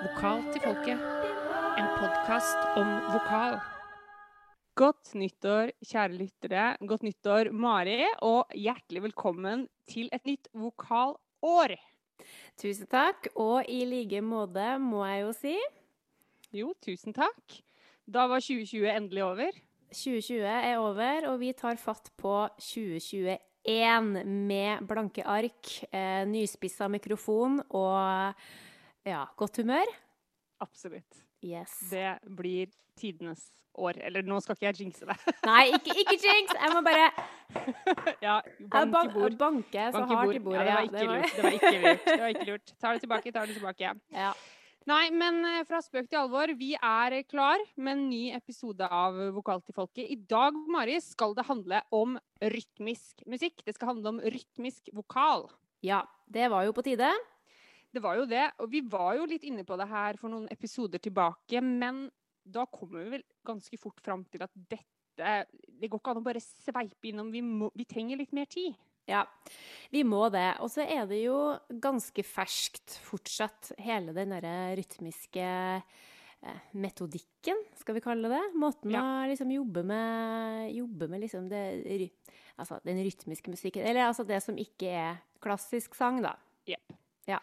Vokal til folket. En podkast om vokal. Godt nyttår, kjære lyttere. Godt nyttår, Mari. Og hjertelig velkommen til et nytt vokalår. Tusen takk, og i like måte, må jeg jo si. Jo, tusen takk. Da var 2020 endelig over. 2020 er over, og vi tar fatt på 2021 med blanke ark, eh, nyspissa mikrofon og ja, godt humør. Absolutt. Yes. Det blir tidenes år. Eller nå skal ikke jeg jinxe det. Nei, ikke, ikke jinx! Jeg må bare ja, bank ban i bord. banke så Bank hardt i bord. bordet. Ja, Ja, det var ikke lurt. Det var lurt. Det var ikke lurt. Tar det tilbake, tar det tilbake. Ja. Nei, men eh, fra spøk til alvor, vi er klar med en ny episode av Vokal til folket. I dag, Mari, skal det handle om rytmisk musikk. Det skal handle om rytmisk vokal. ja, det var jo på tide. Det var jo det, og vi var jo litt inne på det her for noen episoder tilbake, men da kommer vi vel ganske fort fram til at dette Det går ikke an å bare sveipe innom, vi, må, vi trenger litt mer tid. Ja, vi må det. Og så er det jo ganske ferskt fortsatt, hele den derre rytmiske eh, metodikken, skal vi kalle det. Måten Ja. å liksom jobbe med, jobbe med liksom det, altså den rytmiske musikken. Eller altså det som ikke er klassisk sang, da. Yep. Ja.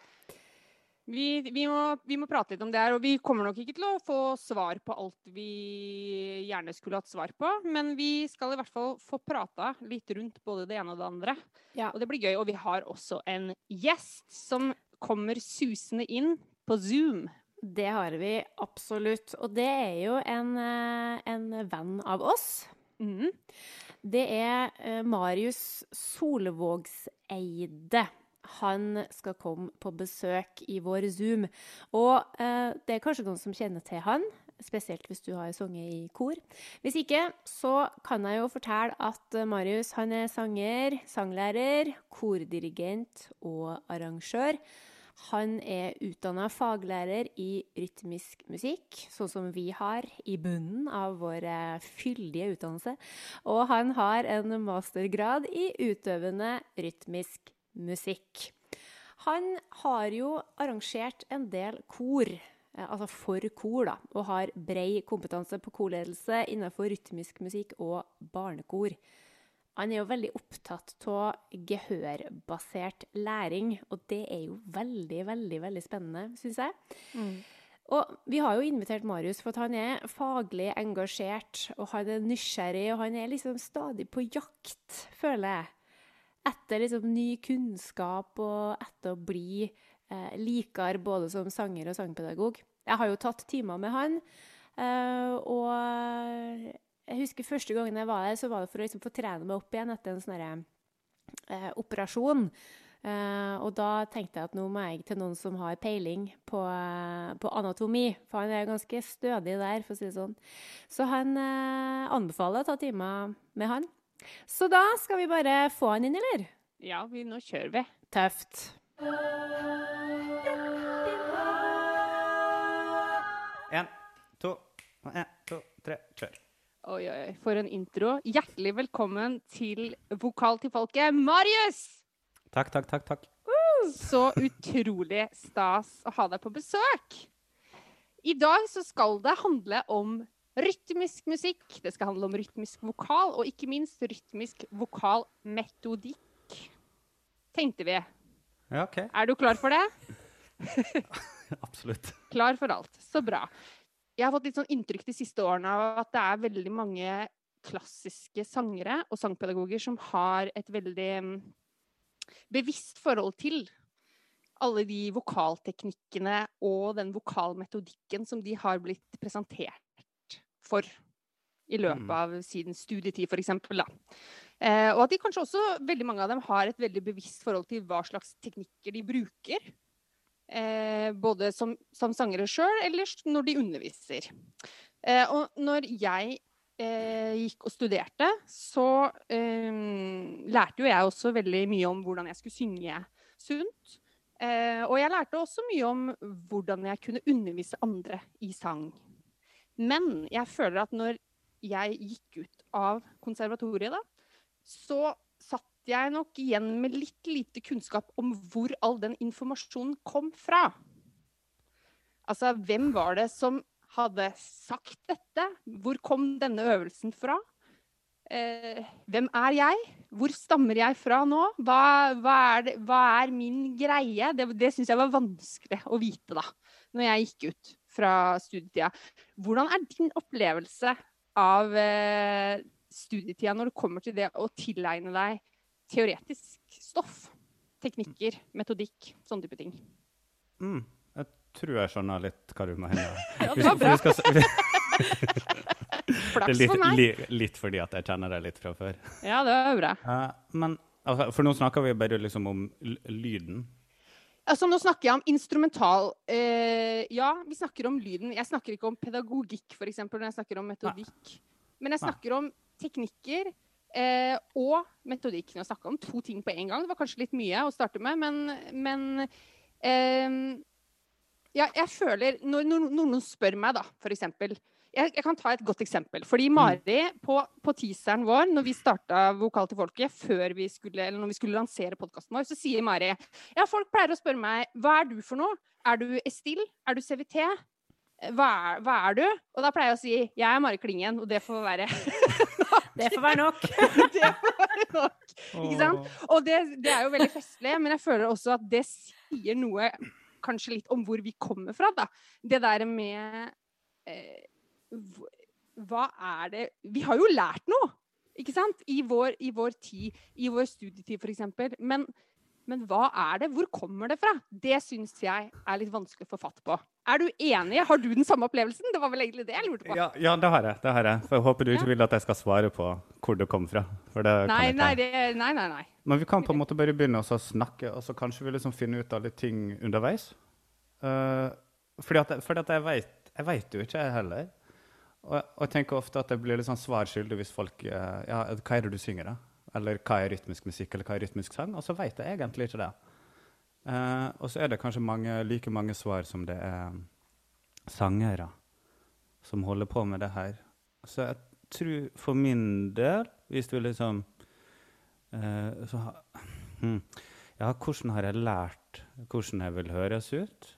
Vi, vi, må, vi må prate litt om det her, og vi kommer nok ikke til å få svar på alt vi gjerne skulle hatt svar på, men vi skal i hvert fall få prata litt rundt både det ene og det andre. Ja. Og det blir gøy. Og vi har også en gjest som kommer susende inn på Zoom. Det har vi absolutt. Og det er jo en, eh, en venn av oss. Mm. Det er eh, Marius Solvågseide. Han skal komme på besøk i vår Zoom. Og eh, det er kanskje noen som kjenner til han, spesielt hvis du har sunget i kor. Hvis ikke, så kan jeg jo fortelle at eh, Marius han er sanger, sanglærer, kordirigent og arrangør. Han er utdanna faglærer i rytmisk musikk, sånn som vi har i bunnen av vår eh, fyldige utdannelse. Og han har en mastergrad i utøvende rytmisk musikk. Han har jo arrangert en del kor, eh, altså for kor, da, og har brei kompetanse på korledelse innenfor rytmisk musikk og barnekor. Han er jo veldig opptatt av gehørbasert læring, og det er jo veldig, veldig veldig spennende, syns jeg. Og vi har jo invitert Marius for at han er faglig engasjert, og han er nysgjerrig, og han er liksom stadig på jakt, føler jeg. Etter liksom ny kunnskap og etter å bli eh, likere både som sanger og sangpedagog. Jeg har jo tatt timer med han, eh, og jeg husker første gangen jeg var der, så var det for å liksom få trene meg opp igjen etter en sånn eh, operasjon. Eh, og da tenkte jeg at nå må jeg til noen som har peiling på, eh, på anatomi, for han er ganske stødig der, for å si det sånn. Så han eh, anbefaler å ta timer med han. Så da skal vi bare få han inn, eller? Ja, vi, nå kjører vi. Tøft. En, to, en, to, tre, kjør. Oi, oi, oi, for en intro. Hjertelig velkommen til Vokal til folket, Marius! Takk, takk, takk. takk. Så utrolig stas å ha deg på besøk. I dag så skal det handle om rytmisk musikk. Det skal handle om rytmisk vokal, og ikke minst rytmisk vokalmetodikk. Tenkte vi. Ja, OK. Er du klar for det? Absolutt. Klar for alt. Så bra. Jeg har fått litt sånn inntrykk de siste årene av at det er veldig mange klassiske sangere og sangpedagoger som har et veldig mm, bevisst forhold til alle de vokalteknikkene og den vokalmetodikken som de har blitt presentert for i løpet Mm. av sin studietid, f.eks. Eh, og at de kanskje også, veldig mange av dem, har et veldig bevisst forhold til hva slags teknikker de bruker. Eh, både som, som sangere sjøl, eller når de underviser. Eh, og når jeg eh, gikk og studerte, så eh, lærte jo jeg også veldig mye om hvordan jeg skulle synge sunt. Eh, og jeg lærte også mye om hvordan jeg kunne undervise andre i sang. Men jeg føler at når jeg gikk ut av konservatoriet, da, så satt jeg nok igjen med litt lite kunnskap om hvor all den informasjonen kom fra. Altså, hvem var det som hadde sagt dette? Hvor kom denne øvelsen fra? Eh, hvem er jeg? Hvor stammer jeg fra nå? Hva, hva, er, det, hva er, min greie? Det, det syns jeg var vanskelig å vite da når jeg gikk ut fra studietida. Hvordan er din opplevelse av eh, studietida når det kommer til det å tilegne deg teoretisk stoff? Teknikker, metodikk, sånne type ting. Mm. Jeg tror jeg skjønner litt hva du mener. Ja, det var bra. det er litt, li, litt fordi at jeg kjenner deg litt fra før. Ja, det var bra. Uh, men altså, For nå snakker vi bare liksom om lyden. Altså, nå snakker jeg om instrumental eh, Ja, vi snakker om lyden. Jeg snakker ikke om pedagogikk, f.eks., når jeg snakker om metodikk. Men jeg snakker om teknikker eh, og metodikk. Nå snakker jeg om to ting på en gang. Det var kanskje litt mye å starte med, men, men eh, ja, jeg føler Når når noen spør meg, da, f.eks. Jeg, jeg kan ta et godt eksempel. Fordi Mari, på, på teaseren vår, når vi starta Vokal til folket, før vi skulle, eller når vi skulle lansere podkasten vår, så sier Mari ja, folk pleier å spørre meg hva er du for noe? Er du Estil? Er du CVT? Hva er, hva er du? Og da pleier jeg å si jeg er Mari Klingen, og det får være Det får være nok. det får være nok. Ikke sant? Og det, det er jo veldig festlig, men jeg føler også at det sier noe kanskje litt om hvor vi kommer fra, da. Det der med eh, Hva er det Vi har jo lært noe, ikke sant? I vår, i vår tid, i vår studietid f.eks. Men, men hva er det? Hvor kommer det fra? Det syns jeg er litt vanskelig å få fatt på. Er du enig? Har du den samme opplevelsen? Det var vel egentlig det jeg lurte på. Ja, ja, det har jeg. det har jeg. For jeg håper du ikke Ja. vil at jeg skal svare på hvor det kom fra. For det kan Nei, jeg nei, det, nei, nei, nei. Men vi kan på en måte bare begynne å snakke, og så kanskje vi liksom finne ut av litt ting underveis. Uh, fordi at, fordi at jeg vet Jeg vet jo ikke, jeg heller. Og, og jeg tenker ofte at jeg blir litt sånn svarskyldig hvis folk eh, Ja, hva er det du synger, da? Eller hva er rytmisk musikk, eller hva er rytmisk sang? Og så vet jeg egentlig ikke det. Uh, og så er det kanskje mange, like mange svar som det er sangere som holder på med det her. Så jeg tror for min del, hvis du liksom uh, så ha, hmm, Ja, hvordan har jeg lært hvordan jeg vil høres ut?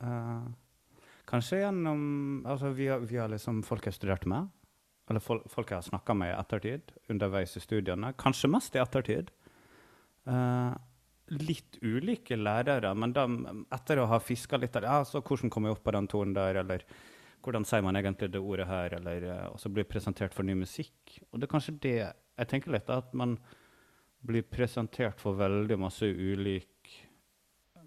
Eh, kanskje gjennom Altså via, via liksom folk jeg studerte med, eller fol folk jeg har snakka med i ettertid, underveis i studiene. Kanskje mest i ettertid. Uh, litt ulike lærere, men de, etter å ha fiska litt der, ja, så hvordan kom jeg opp på den tonen der, eller hvordan sier man egentlig det ordet her, eller eh, og så blir presentert for ny musikk. Og det er kanskje det jeg tenker litt, at man blir presentert for veldig masse ulik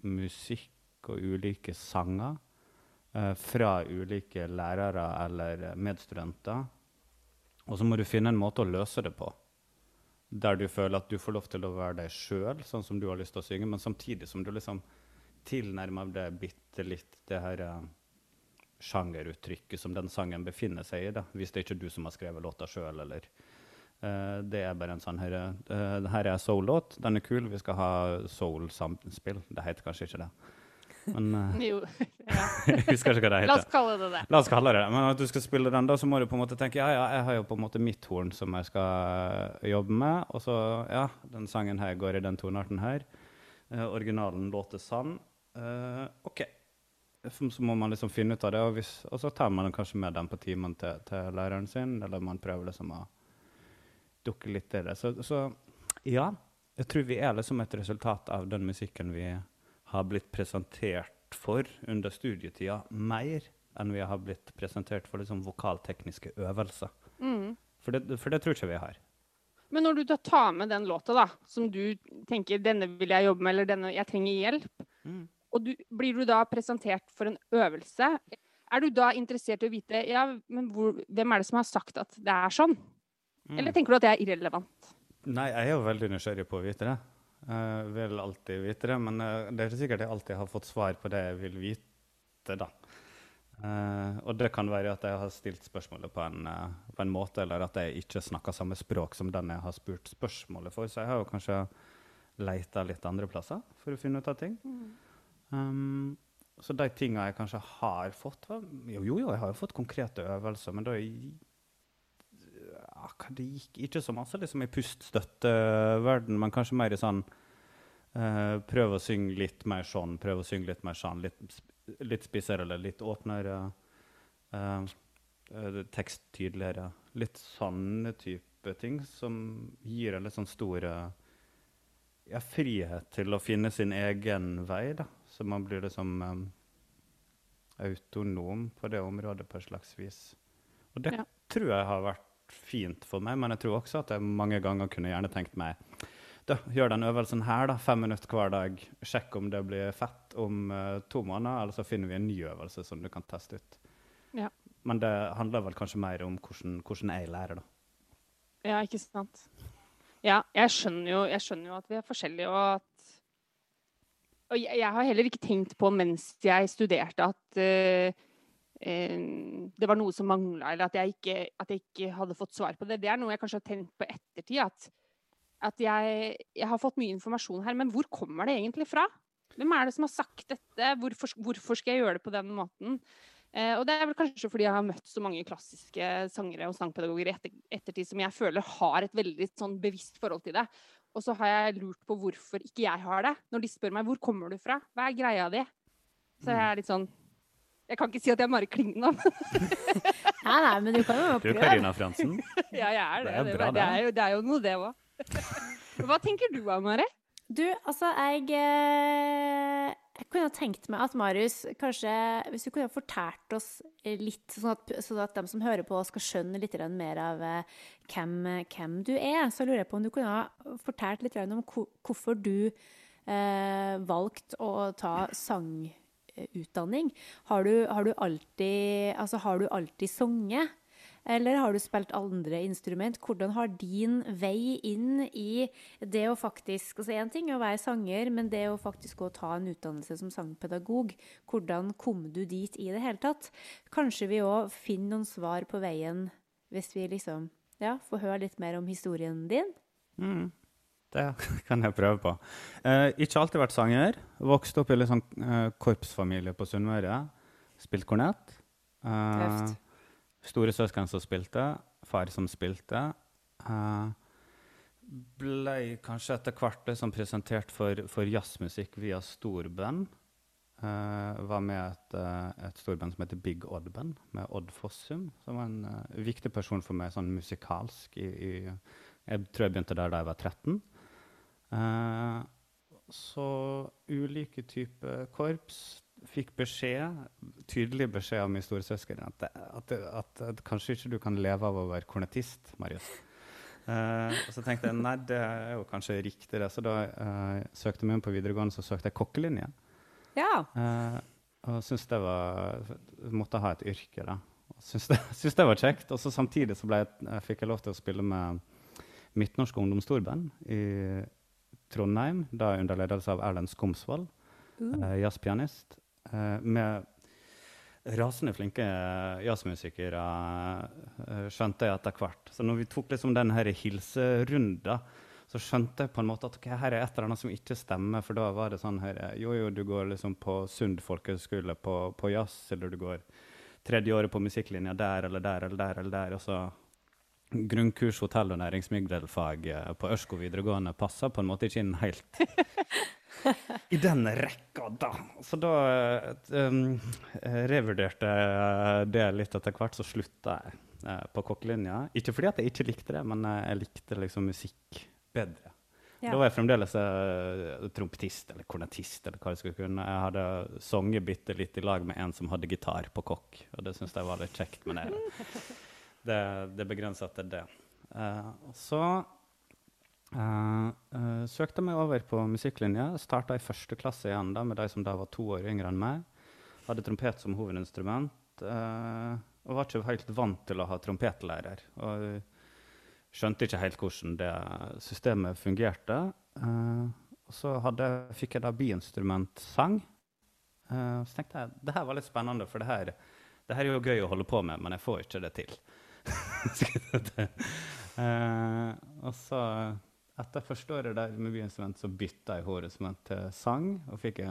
musikk og ulike sanger fra ulike lærere eller medstudenter. Og så må du finne en måte å løse det på. Der du føler at du får lov til å være deg sjøl, sånn som du har lyst til å synge, men samtidig som du liksom tilnærmer deg bitte litt det her uh, sjangeruttrykket som den sangen befinner seg i. da, Hvis det ikke er du som har skrevet låta sjøl, eller uh, Det er bare en sånn her, uh, her er soul-låt, den er kul, vi skal ha soul-samspill. Det heter kanskje ikke det. Men eh, Jo, ja. jeg husker ikke hva det La oss kalle det det. La oss kalle det det. Men at du skal spille den, da, så må du på en måte tenke ja, ja, jeg har jo på en måte mitt horn som jeg skal eh, jobbe med. Og så, ja, den sangen her går i den tonearten her. Eh, originalen låter sann. Eh, OK. Så må man liksom finne ut av det, og, hvis, og så tar man kanskje med den på timen til, til læreren sin, eller man prøver liksom å dukke litt i det. Så, så ja, jeg tror vi er liksom et resultat av den musikken vi har blitt presentert for under studietida, mer enn vi har blitt presentert for liksom vokaltekniske øvelser. Mm. For det, for det tror ikke vi har. Men når du da tar med den låta, da, som du tenker 'denne vil jeg jobbe med', eller 'denne jeg trenger hjelp', og du, blir du da presentert for en øvelse, er du da interessert i å vite ja, men hvor, hvem er det som har sagt at det er sånn? Eller tenker du at det er irrelevant? Nei, jeg er jo veldig nysgjerrig på å vite det. Jeg vil alltid vite det, men eh, det er ikke sikkert jeg alltid har fått svar på det jeg vil vite, da. Uh, og det kan være at jeg har stilt spørsmålet på en, uh, på en måte, eller at jeg ikke snakker samme språk som den jeg har spurt spørsmålet for. Så jeg har jo kanskje leita litt andre plasser for å finne ut av ting. Um, så de tinga jeg kanskje har fått var, jo, jo, jeg har jo fått konkrete øvelser, men da det gikk ikke så masse liksom i puststøtteverden, men kanskje mer i sånn uh, Prøve å synge litt mer sånn, prøve å synge litt mer sånn. Litt litt spissere eller litt åpnere. Uh, tekst tydeligere. Litt sånne type ting som gir en litt sånn stor ja, frihet til å finne sin egen vei. da. Så man blir liksom um, autonom på det området på et slags vis. Og det ja. tror jeg har vært fint for meg, men jeg tror også at jeg mange ganger kunne gjerne tenkt meg da, gjør den øvelsen her, da, fem minutter hver dag. Sjekk om det blir fett om uh, to måneder, eller så finner vi en ny øvelse som du kan teste ut. Ja. Men det handler vel kanskje mer om hvordan, hvordan jeg lærer, da. Ja, ikke sant. Ja, jeg skjønner jo, jeg skjønner jo at vi er forskjellige, og at Og jeg, jeg, har heller ikke tenkt på mens jeg studerte at uh, det var noe som mangla, eller at jeg, ikke, at jeg, ikke, hadde fått svar på det. Det er noe jeg kanskje har tenkt på ettertid. At at jeg, jeg, har fått mye informasjon her, men hvor kommer det egentlig fra? Hvem er det som har sagt dette? Hvorfor, hvorfor skal jeg gjøre det på den måten? Eh, og det er vel kanskje fordi jeg har møtt så mange klassiske sangere og sangpedagoger i etter, ettertid som jeg føler har et veldig sånn bevisst forhold til det. Og så har jeg lurt på hvorfor ikke jeg har det. Når de spør meg hvor kommer du fra, hva er greia di? Så jeg er litt sånn Jeg kan ikke si at jeg er Mari da. nei, nei, men du kan jo prøve. Du er Karina Fransen. ja, jeg er det. Det er, bra, det. Det er, jo, det er jo noe, det òg. Hva tenker du da, Mari? Du, altså, jeg, eh, jeg kunne tenkt meg at Marius kanskje Hvis du kunne fortalt oss litt, sånn at, sånn at de som hører på, skal skjønne litt mer av eh, hvem, hvem, du er, så lurer jeg på om du kunne ha fortalt litt om hvorfor du eh, valgte å ta sangutdanning. Har du, har du alltid, altså, alltid sunget? Eller har du spilt andre instrument? Hvordan har din vei inn i det å faktisk altså Én ting er å være sanger, men det å faktisk å ta en utdannelse som sangpedagog, hvordan kom du dit i det hele tatt? Kanskje vi òg finner noen svar på veien hvis vi liksom ja, får høre litt mer om historien din? Mm. Det kan jeg prøve på. Eh, ikke alltid vært sanger. Vokste opp i litt sånn eh, korpsfamilie på Sunnmøre. Spilt kornett. Eh, Storesøsken som spilte, far som spilte. Eh, ble kanskje etter hvert liksom presentert for, for jazzmusikk via storband. Uh, var med et, uh, et storband som heter Big Odd Band, med Odd Fossum. Som var en uh, viktig person for meg sånn musikalsk. I, i, jeg tror jeg begynte der da jeg var 13. så ulike typer korps fikk beskjed, tydelig beskjed av min storesøster at, at, at, at, kanskje ikke du kan leve av å være kornettist, Marius. Uh, og så tenkte jeg nei, det er jo kanskje riktig, det. Så da uh, søkte jeg inn på videregående, så søkte jeg kokkelinje. Ja. Uh, og syntes det var Måtte ha et yrke, da. Syntes det, syntes det var kjekt. Og så samtidig så jeg, fikk jeg lov til å spille med midtnorske Ungdomsstorband i Trondheim, da under ledelse av Erlend Skomsvold, uh. jazzpianist. Eh, med rasende flinke jazzmusikere, uh, skjønte jeg etter hvert. Så når vi tok liksom den hilserunden, så skjønte jeg på en måte at okay, her er et eller annet som ikke stemmer. For da var det sånn her Jo, jo, du går liksom på Sund folkehøgskole på, på, jazz, eller du går tredje året på musikklinja der eller der eller der. eller der, og så Grunnkurs hotell- og næringsmiddelfag på Ørsko videregående passer på en måte ikke inn helt i den rekka, da. Så da um, revurderte jeg det litt etter hvert, så slutta jeg uh, på kokkelinja. Ikke fordi at jeg ikke likte det, men jeg likte liksom musikk bedre. Ja. Da var jeg fremdeles uh, trompetist eller kornetist eller hva Jeg skulle kunne. Jeg hadde sunget bitte litt i lag med en som hadde gitar på kokk, og det syntes jeg var litt kjekt. med det, det, det begrensa etter det. Uh, så Uh, uh, søkte meg over på musikklinja. Starta i første klasse igjen da, med de som da var to år yngre enn meg. Hadde trompet som hovedinstrument. Uh, og var ikke helt vant til å ha trompetlærer. Og skjønte ikke helt hvordan det systemet fungerte. og så hadde, fikk jeg da biinstrumentsang. så tenkte jeg det her var litt spennende, for det her, det her er jo gøy å holde på med, men jeg får ikke det til. og så etter første året der med byinstrument så bytta jeg hovedinstrument til sang. Og fikk en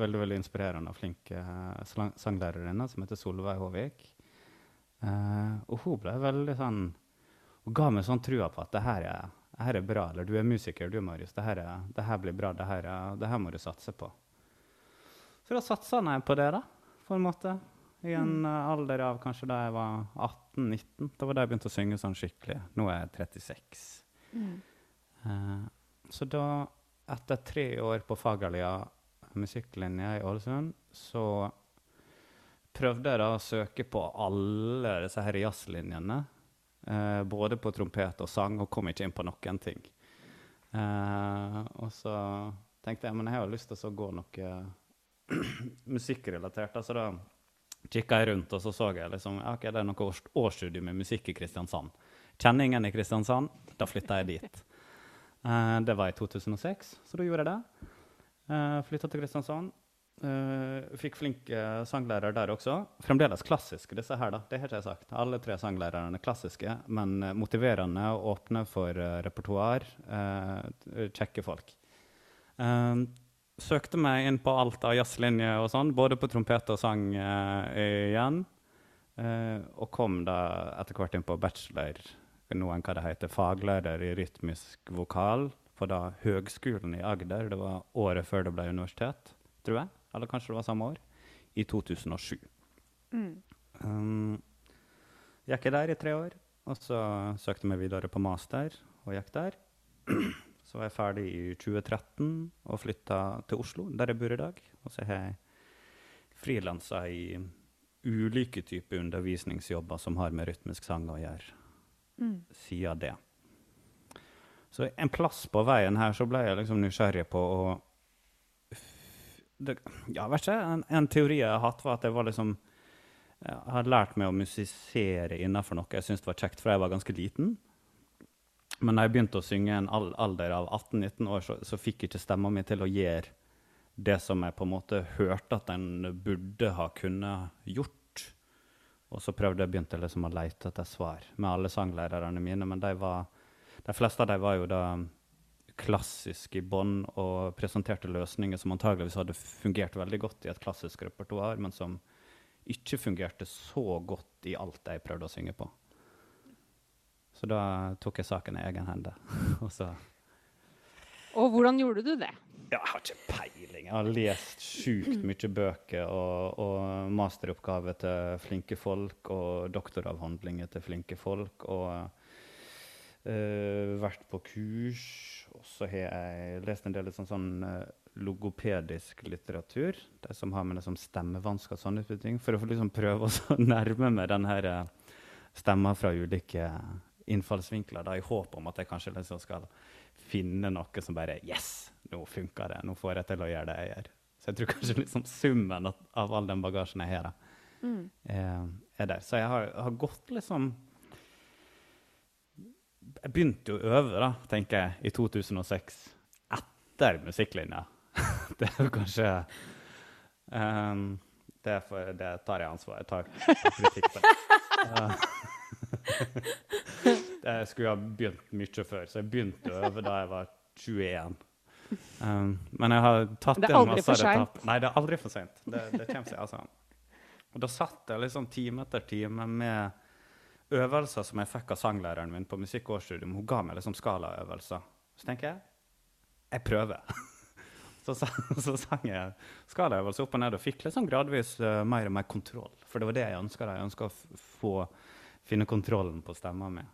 veldig veldig inspirerende og flink uh, sanglærerinne som heter Solveig Håvik. Uh, og hun ble veldig sånn Hun ga meg sånn trua på at det her er, det her er bra. Eller du er musiker, du, Marius. Det her, er, det her blir bra. Det her, er, det her må du satse på. Så da satsa jeg på det, da, på en måte. I en mm. alder av kanskje da jeg var 18-19. Da var da jeg begynte å synge sånn skikkelig. Nå er jeg 36. Uh, så da, etter tre år på Fagerlia musikklinje i Ålesund, så prøvde jeg da å søke på alle disse her jazzlinjene. Uh, både på trompet og sang, og kom ikke inn på noen ting. og så tenkte jeg men jeg har jo lyst til å gå noe musikkrelatert. altså da kikka jeg rundt, og så så jeg liksom, ok, det er noe års årsstudium med musikk i Kristiansand. Kjenner ingen i Kristiansand, da flytta jeg dit. Uh, det var i 2006, så da gjorde jeg det. Uh, eh, flytta til Kristiansand. Uh, fikk flink uh, sanglærer der også. Fremdeles klassiske, disse her. da, Det har ikke jeg sagt. Alle tre sanglærerne er klassiske, men uh, motiverende og åpne for uh, repertoar. kjekke folk. Um, søkte meg inn på alt av jazzlinje og sånn, både på trompet og sang uh, igjen. Uh, og kom da etter hvert inn på bachelor, noen hva det heter, faglærer i rytmisk vokal på da Høgskolen i Agder. Det var året før det ble universitet, tror jeg. Eller kanskje det var samme år. I 2007. Mm. Um, gikk jeg der i tre år, og så søkte jeg meg videre på master og gikk der. Så var jeg ferdig i 2013 og flytta til Oslo, der jeg bor i dag. Og så har jeg frilansa i ulike typer undervisningsjobber som har med rytmisk sang å gjøre, mm. siden det. Så en plass på veien her så ble jeg liksom nysgjerrig på å det, ja, vet ikke, en, en, teori jeg har hatt, var at jeg var liksom jeg hadde lært meg å musisere innenfor noe jeg syntes var kjekt fra jeg var ganske liten. Men da jeg begynte å synge i en alder av 18-19 år, så, så fikk ikke stemma mi til å gjøre det som jeg på en måte hørte at en burde ha kunnet gjort. Og så prøvde jeg begynte liksom å lete etter svar med alle sanglærerne mine. Men de, var, de fleste av dem var jo da klassisk i bånn og presenterte løsninger som antageligvis hadde fungert veldig godt i et klassisk repertoar, men som ikke fungerte så godt i alt jeg prøvde å synge på. Så da tok jeg saken i egen hende. og, så og hvordan gjorde du det? Ja, jeg har ikke peiling. Jeg har lest sjukt mye bøker og, og masteroppgave til flinke folk og doktoravhandlinger til flinke folk. Og uh, vært på kurs. Og så har jeg lest en del sånn, sånn uh, logopedisk litteratur. Det som har med liksom stemmevansker og sånne ting. For å liksom prøve å nærme meg den her uh, stemma fra ulike innfallsvinkler da, i håp om at jeg kanskje liksom skal finne noe som bare Yes, nå funker det. Nå får jeg til å gjøre det jeg gjør. Så jeg tror kanskje liksom summen av all den bagasjen jeg har, mm. er, er, der. Så jeg har, har, gått liksom Jeg begynte jo å øve, da, tenker jeg, i 2006. Etter musikklinja. det er jo kanskje um, det, for, det, tar jeg ansvar Jeg tar kritikk det. jeg skulle ha begynt mye før, så jeg begynte å øve da jeg var 21. Um, men jeg har tatt Det er aldri for seint. Nei, det er aldri for seint. Det, det kommer seg altså. Og da satt jeg liksom time etter time med øvelser som jeg fikk av sanglæreren min på musikkårsstudium. Hun ga meg liksom skalaøvelser. Så tenker jeg jeg prøver. så, så, sang jeg skalaøvelser opp og ned og fikk liksom gradvis uh, mer og mer kontroll. For det var det jeg ønska. Jeg ønska å få finne kontrollen på stemma mi.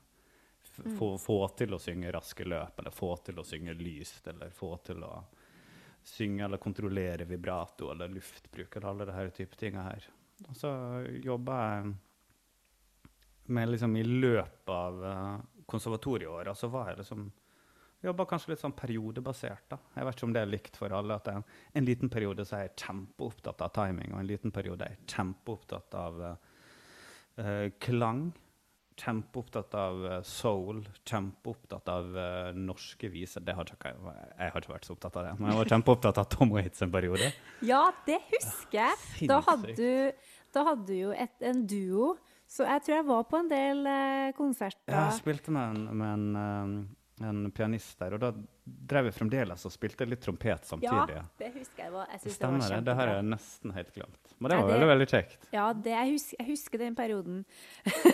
Mm. Få, få, til å synge raske løp, eller få til å synge lyst, eller få til å synge eller kontrollere vibrato eller luftbruk, eller alle disse type tinga her. Og så jobba jeg med liksom I løpet av uh, konservatorieåra så var jeg liksom Jobba kanskje litt sånn periodebasert. da. Jeg vet ikke om det er likt for alle. at en, en, liten periode så er jeg kjempeopptatt av timing, og en liten periode er jeg kjempeopptatt av uh, klang kjempeopptatt av uh, soul, kjempeopptatt av uh, norske viser. Det har ikke, jeg, har ikke vært så opptatt av det, men jeg var kjempeopptatt av Tom Waits en periode. Ja, det husker jeg. Da hadde du, da hadde du jo et, en duo, så jeg tror jeg var på en del uh, konserter. Ja, jeg spilte med en, med en en pianist der. Og da drev jeg fremdeles og spilte litt trompet samtidig. Ja, det husker jeg. jeg synes Stemmer det. Det har jeg nesten helt glemt. Men det var det, veldig veldig kjekt. Ja, det, jeg, husker, jeg, husker, den perioden.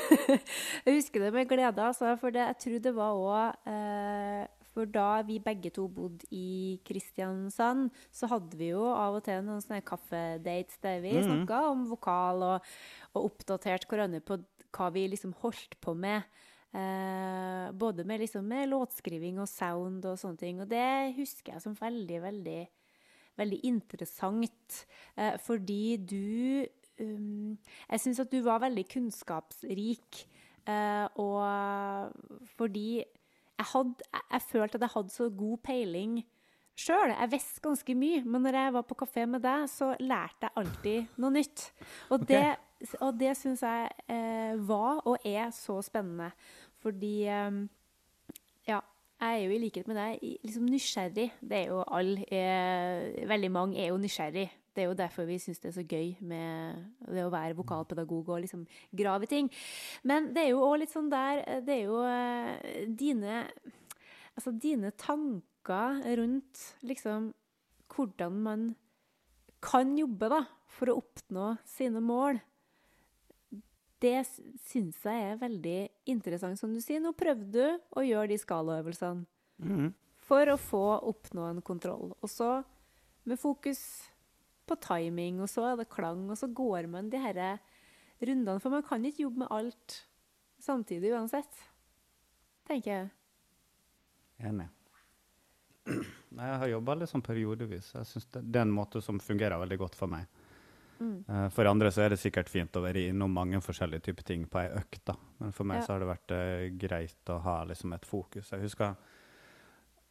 jeg husker det med glede, altså, for det, jeg tror det var òg eh, For da vi begge to bodde i Kristiansand, så hadde vi jo av og til noen sånne kaffedates der vi mm. snakka om vokal og, og oppdaterte hverandre på hva vi liksom holdt på med. Eh, både med, liksom, med låtskriving og sound og sånne ting. Og det husker jeg som veldig, veldig, veldig interessant. Eh, fordi du um, Jeg syns at du var veldig kunnskapsrik. eh, og fordi jeg, hadde, jeg, følte at jeg hadde så god peiling sjøl. Jeg visste ganske mye, men når jeg var på kafé med deg, så lærte jeg alltid noe nytt. Og det, og det syns jeg eh, var og er så spennende. Fordi eh, ja, jeg er jo i likhet med deg liksom nysgjerrig. Det er jo alle. Eh, veldig mange er jo nysgjerrig. Det er jo derfor vi syns det er så gøy med det å være vokalpedagog og liksom grave i ting. Men det er jo òg litt sånn der eh, Det er jo eh, dine Altså dine tanker rundt liksom hvordan man kan jobbe da, for å oppnå sine mål. Det syns jeg er veldig interessant. Som du sier, nå prøvde du å gjøre de skalaøvelsene mm. for å få oppnå en kontroll. Og så med fokus på timing, og så er det klang, og så går man de herre rundene. For man kan ikke jobbe med alt samtidig uansett, tenker jeg. Enig. Jeg har jobba litt sånn periodevis. Jeg synes det, det er en måte som fungerer veldig godt for meg. Mm. Eh, For andre så er det sikkert fint å være innom mange forskjellige typer ting på ei økt. da. Men for meg Ja. så har det vært uh, greit å ha liksom et fokus. Jeg husker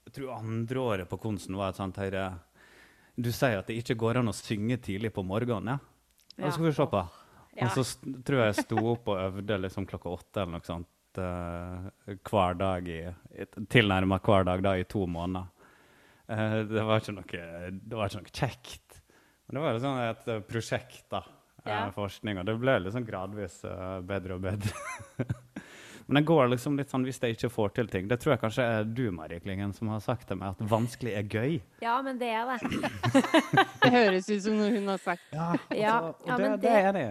jeg tror andre året på Konsten var et sånt her eh, Du sier at det ikke går an å synge tidlig på morgenen, ja? Ja, skal vi se på. Ja. Og så tror jeg jeg sto opp og øvde liksom klokka åtte eller noe sånt uh, hver dag i Tilnærma hver dag da i to måneder. Uh, det, var noe, det var ikke noe kjekt. Det var sånn et eh, prosjekt, da. eh, Ja. forskning, og det ble liksom gradvis eh, bedre og bedre. Men det går liksom litt sånn hvis jeg ikke får til ting. Det tror jeg kanskje er du, Marie Klingen, som har sagt til meg at vanskelig er gøy. ja, men det er det. Det høres ut som noe hun har sagt. Ja, Ja, og ja, det, men det det- er det.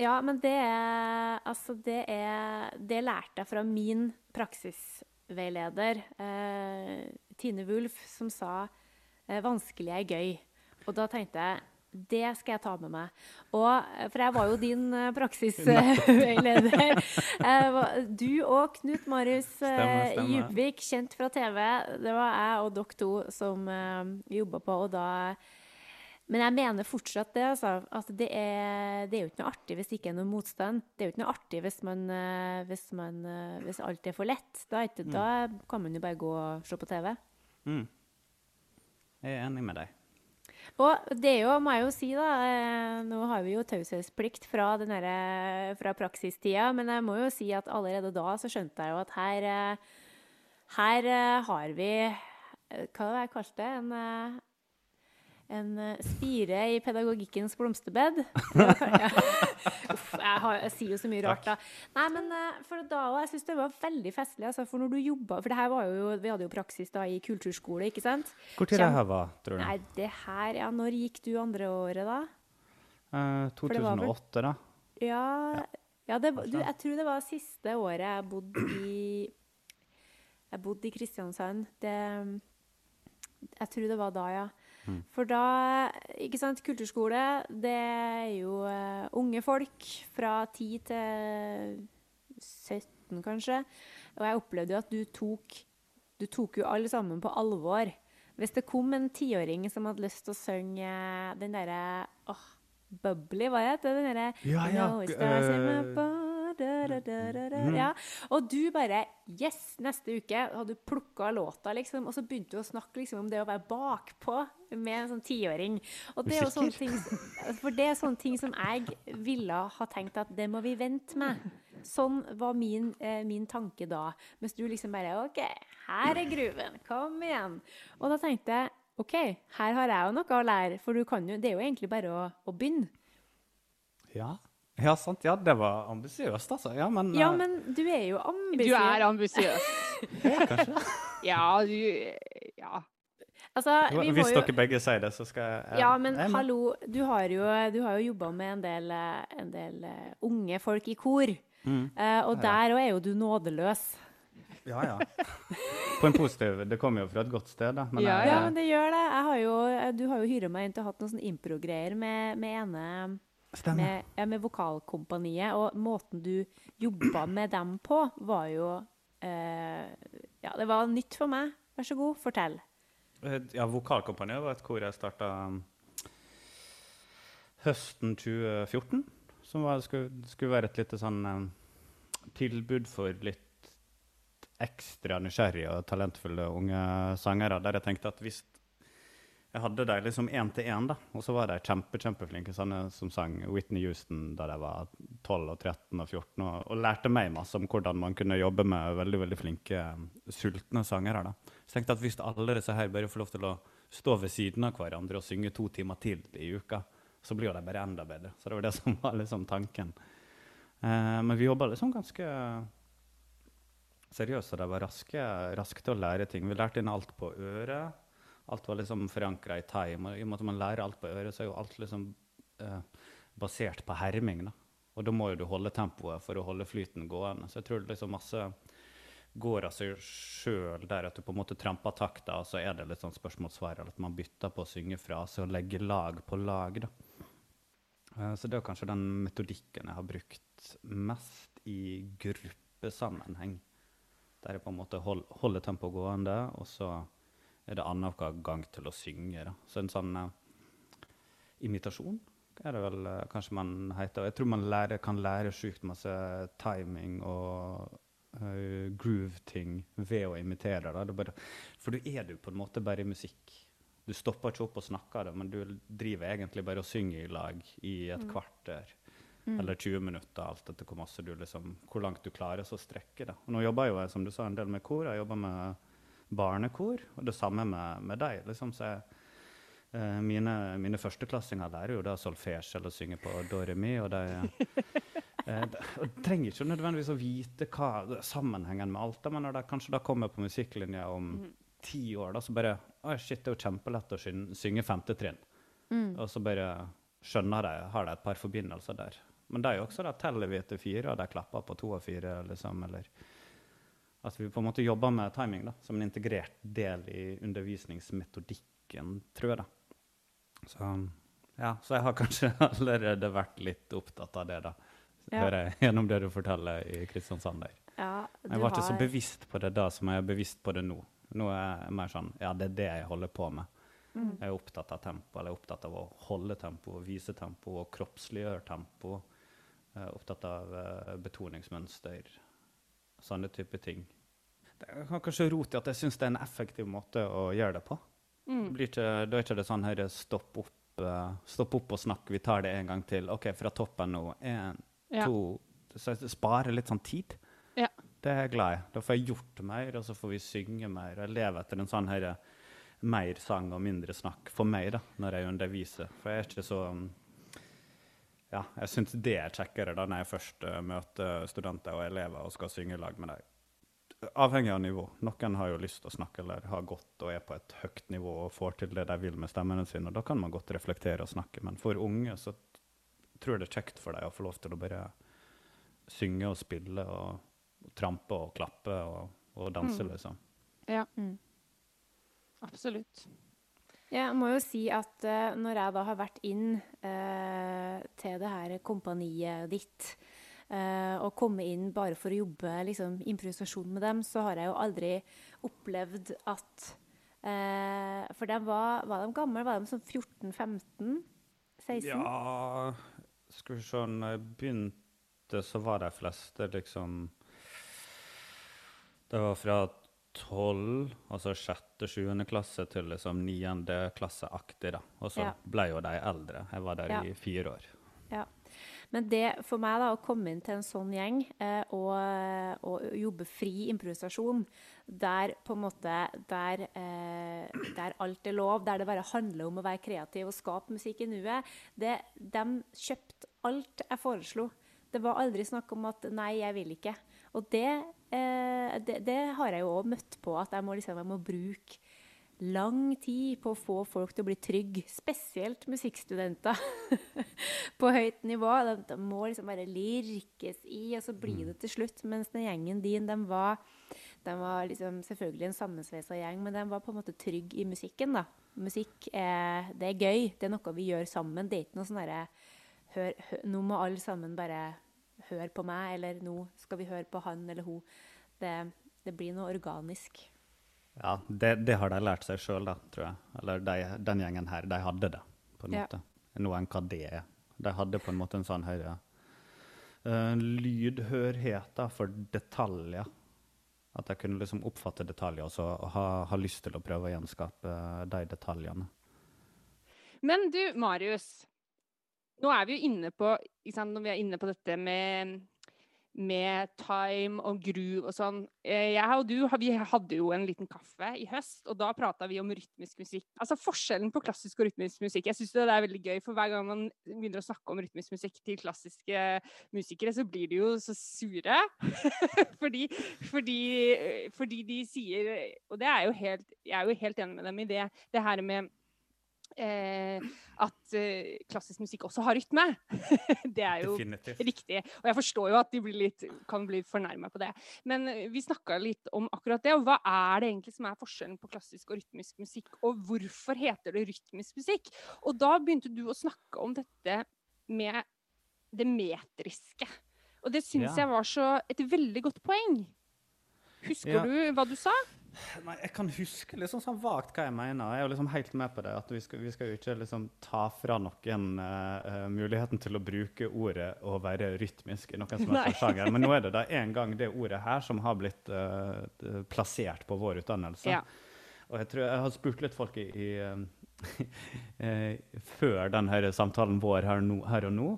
Ja, men det er Altså, det er Det lærte jeg fra min praksisveileder, eh, Tine Wulf, som sa eh, 'vanskelig er gøy'. Og da tenkte jeg det skal jeg ta med meg. Og, eh, for jeg var jo din eh, praksisveileder. Du og Knut Marius Stemmer, eh, stemmer. Djupvik, kjent fra TV. Det var jeg og dere to som jobba på, og da men jeg mener fortsatt det, altså. At det er, det er jo ikke noe artig hvis det ikke er noe motstand. Det er jo ikke noe artig hvis, man, hvis, man, hvis alt er for lett. Da, ikke, da kan man jo bare gå og se på TV. Mm. Jeg er enig med deg. Og det jo, må jeg jo si, da eh, Nå har vi jo taushetsplikt fra, fra praksistida, men jeg må jo si at allerede da så skjønte jeg jo at her eh, Her eh, har vi Hva var det jeg kalte det? En en spire i pedagogikkens blomsterbed. Ja. Jeg, har, jeg sier jo så mye rart, da. Nei, men eh, for da òg, jeg syns det var veldig festlig. Altså, for når du jobba For det her var jo, vi hadde jo praksis da i kulturskole, ikke sant? Hvor tid det her var, tror du? Nei, det her Ja, når gikk du andre året, da? Eh, 2008, vel- 2008, da. Ja, ja det, du, jeg tror det var siste året jeg bodde i Jeg bodde i Kristiansand. Det, jeg tror det var da, ja. Mm. For da Ikke sant, kulturskole, det er jo uh, unge folk fra 10 til 17, kanskje. Og jeg opplevde jo at du tok Du tok jo alle sammen på alvor. Hvis det kom en tiåring som hadde lyst til å synge den derre åh, Bubbly, hva het det? Den derre Ja, ja, Mhm. Ja. Og du bare Yes! Neste uke hadde du plukka låta, liksom. Og så begynte du å snakke liksom, om det å være bakpå med en sånn tiåring. Og det er jo sånne ting, for det er sånne ting som jeg ville ha tenkt at det må vi vente med. Sånn var min, eh, min tanke da. Mens du liksom bare OK, her er gruven. Kom igjen. Og da tenkte jeg OK, her har jeg jo noe å lære. For du kan jo, det er jo egentlig bare å, å begynne. Ja. Ja, sant. Ja, det var ambisiøst, altså. Ja, men, Ja, eh, men du er jo Du ambisiøs. er ambisiøs. kanskje. Ja, du Ja. Altså, vi må Hvis jo dere begge sier det, så skal jeg Ja, men jeg hallo, du har jo, du har jo jobba med en del, eh, en del eh, unge folk i kor. Mm. Uh, og Ja, ja. der òg er jo du nådeløs. Ja, ja. På en positiv Det kommer jo fra et godt sted, da. Ja, jeg- Ja, men det gjør det. Jeg har jo, du har jo hyra meg inn til å ha hatt noen sånne impro-greier med, med ene Stemmer. med, ja, med Vokalkompaniet. Og måten du jobba med dem på, var jo eh, Ja, det var nytt for meg. Vær så god, fortell. Eh, Ja, Vokalkompaniet var et kor jeg starta høsten 2014. Som var, skulle, skulle være et lite sånn eh, tilbud for litt ekstra nysgjerrige og talentfulle unge sangere. Der jeg tenkte at hvis jeg hadde dem liksom én til én, da, og så var de kjempe, kjempeflinke sånne som sang Whitney Houston da de var 12 og 13 og 14, og, og lærte meg masse om hvordan man kunne jobbe med veldig veldig flinke, eh, sultne sangere. da. Så jeg tenkte at hvis alle disse her bare får lov til å stå ved siden av hverandre og synge to timer til i uka, så blir de bare enda bedre. Så det var det som var liksom tanken. Eh, men vi jobba liksom ganske seriøst, og de var raske, raske til å lære ting. Vi lærte inn alt på øret. Alt var liksom forankra i time. Og i og med at man lærer alt på øret, så er jo alt liksom eh, basert på herming. da. Og da må jo du holde tempoet for å holde flyten gående. Så jeg tror det liksom masse går av seg sjøl der at du på en måte tramper takta, og så er det litt sånn spørsmål-svar, eller at man bytter på å synge frase og legge lag på lag. da. Eh, Så det er kanskje den metodikken jeg har brukt mest i gruppesammenheng. Der jeg på en måte hold, holder tempoet gående, og så er det annenhver gang til å synge. Da. Så en sånn uh, imitasjon er det vel uh, kanskje man heter. Jeg tror man lærer, kan lære sjukt masse timing og uh, groove-ting ved å imitere. Da. Det bare, for du er du på en måte bare i musikk. Du stopper ikke opp og snakker det, men du driver egentlig bare og synger i lag i et kvarter. Eller 20 minutter, alt etter hvor, liksom, hvor langt du klarer å strekke det. Nå jobber jo jeg som du sa, en del med kor. Jeg jobber med barnekor, og det samme med, med deg. Liksom, så jeg, eh, mine, mine førsteklassinger lærer jo da solfège eller synge på Doremi. Og de, eh, de, trenger ikke nødvendigvis å vite hva sammenhengen med alt er, men når de kanskje da kommer på musikklinja om ti år, da, så bare Oi, shit, det er jo kjempelett å syn- synge femte trinn. Og så bare skjønner de, har de et par forbindelser der. Men de også, da teller vi etter fire, og de klapper på to og fire, liksom, eller At vi på en måte jobber med timing da, som en integrert del i undervisningsmetodikken, tror jeg. da. Så, ja, så jeg har kanskje allerede vært litt opptatt av det, da. Ja. Hører jeg gjennom det du forteller i Kristiansand der. Ja, Jeg var ikke så bevisst på det da som jeg er bevisst på det nå. Nå er jeg mer sånn Ja, det er det jeg holder på med. Mm. Jeg er opptatt av tempo, eller jeg er opptatt av å holde tempo, og vise tempo og kroppsliggjøre tempo. Jeg er opptatt av eh, betoningsmønster, sånne type ting. Det kan kanskje rote i at jeg syns det er en effektiv måte å gjøre det på. Mm. Det blir ikke, da er ikke det sånn her stopp opp, eh, stopp opp og snakk, vi tar det en gang til. OK, fra toppen nå. Én, Ja. to Så jeg sparer litt sånn tid. Ja. Det er jeg glad i. Da får jeg gjort mer, og så får vi synge mer. Jeg lever etter en sånn her, mer sang og mindre snakk for meg da, når jeg underviser. For jeg er ikke så Ja, jeg syns det er kjekkere da når jeg først uh, møter studenter og elever og skal synge i lag med dem. Avhengig av nivå. Noen har jo lyst til å snakke eller har gått og er på et høyt nivå og får til det de vil med stemmene sine. og Da kan man godt reflektere og snakke. Men for unge så tror jeg det er kjekt for dem å få lov til å bare synge og spille og, og trampe og klappe og, og danse, Mm. liksom. Ja, Mm. absolutt. Jeg må jo si at uh, når jeg da har vært inn uh, til det her kompaniet ditt, eh, og komme inn bare for å jobbe liksom, improvisasjon med dem, så har jeg jo aldri opplevd at eh, For de var, var de gamle? Var de sånn 14-15? 16? Ja Skal vi se Når jeg begynte, så var de fleste liksom Det var fra tolv, altså sjette, sjuende klasse, til liksom niende klasseaktig, da. Og så Ja. ble jo de eldre. Jeg var der Ja. i fire år. Men det for meg, da, å komme inn til en sånn gjeng eh, og, og jobbe fri improvisasjon, der på en måte der, eh, der alt er lov, der det bare handler om å være kreativ og skape musikk i nuet, de kjøpte alt jeg foreslo. Det var aldri snakk om at 'nei, jeg vil ikke'. Og det, eh, det, det har jeg jo òg møtt på, at jeg må, liksom, jeg må bruke lang tid på å få folk til å bli trygge, spesielt musikkstudenter på høyt nivå. De, må liksom bare lirkes i, og så blir det til slutt. Mens den gjengen din, de var, De var liksom selvfølgelig en sammensveisa gjeng, men de var på en måte trygg i musikken. da. Musikk er, det er gøy. Det er noe vi gjør sammen. Det er ikke noe sånn derre Nå må alle sammen bare høre på meg, eller nå skal vi høre på han eller hun. Det, det blir noe organisk. Ja, det, det har de lært seg sjøl, tror jeg. Eller de, den gjengen her, de hadde det, på en Ja. måte. Noe enn hva det er. De hadde på en måte en sånn høyere uh, lydhørhet da, for detaljer. At jeg kunne liksom oppfatte detaljer og så ha, ha lyst til å prøve å gjenskape eh, de detaljene. Men du, Marius. Nå er vi jo inne på, sant, når vi er inne på dette med, med time og groove og sånn. Eh, Jeg og du vi hadde jo en liten kaffe i høst, og da prata vi om rytmisk musikk. Altså Forskjellen på klassisk og rytmisk musikk. Jeg syns det er veldig gøy, for hver gang man begynner å snakke om rytmisk musikk til klassiske musikere, så blir de jo så sure. fordi, fordi, fordi de sier Og det er jo helt, jeg er jo helt enig med dem i det. Det her med eh, at eh, klassisk musikk også har rytme. det er jo Definitivt. riktig. Og jeg forstår jo at de blir litt, kan bli fornærma på det. Men eh, vi snakka litt om akkurat det. Og hva er det egentlig som er forskjellen på klassisk og rytmisk musikk? Og hvorfor heter det rytmisk musikk? Og da begynte du å snakke om dette med det metriske. Og det syns Ja. jeg var så et veldig godt poeng. Husker Ja. du hva du sa? Nei, jeg kan huske liksom sånn vagt hva jeg mener. Jeg er jo liksom helt med på det. At vi skal, vi skal jo ikke liksom ta fra noen eh, muligheten til å bruke ordet og være rytmisk i noen som helst sjanger. Men nå er det da en gang det ordet her som har blitt uh, plassert på vår utdannelse. Ja. Og jeg tror jeg har spurt litt folk i, i eh, før denne samtalen vår her, no, her og nå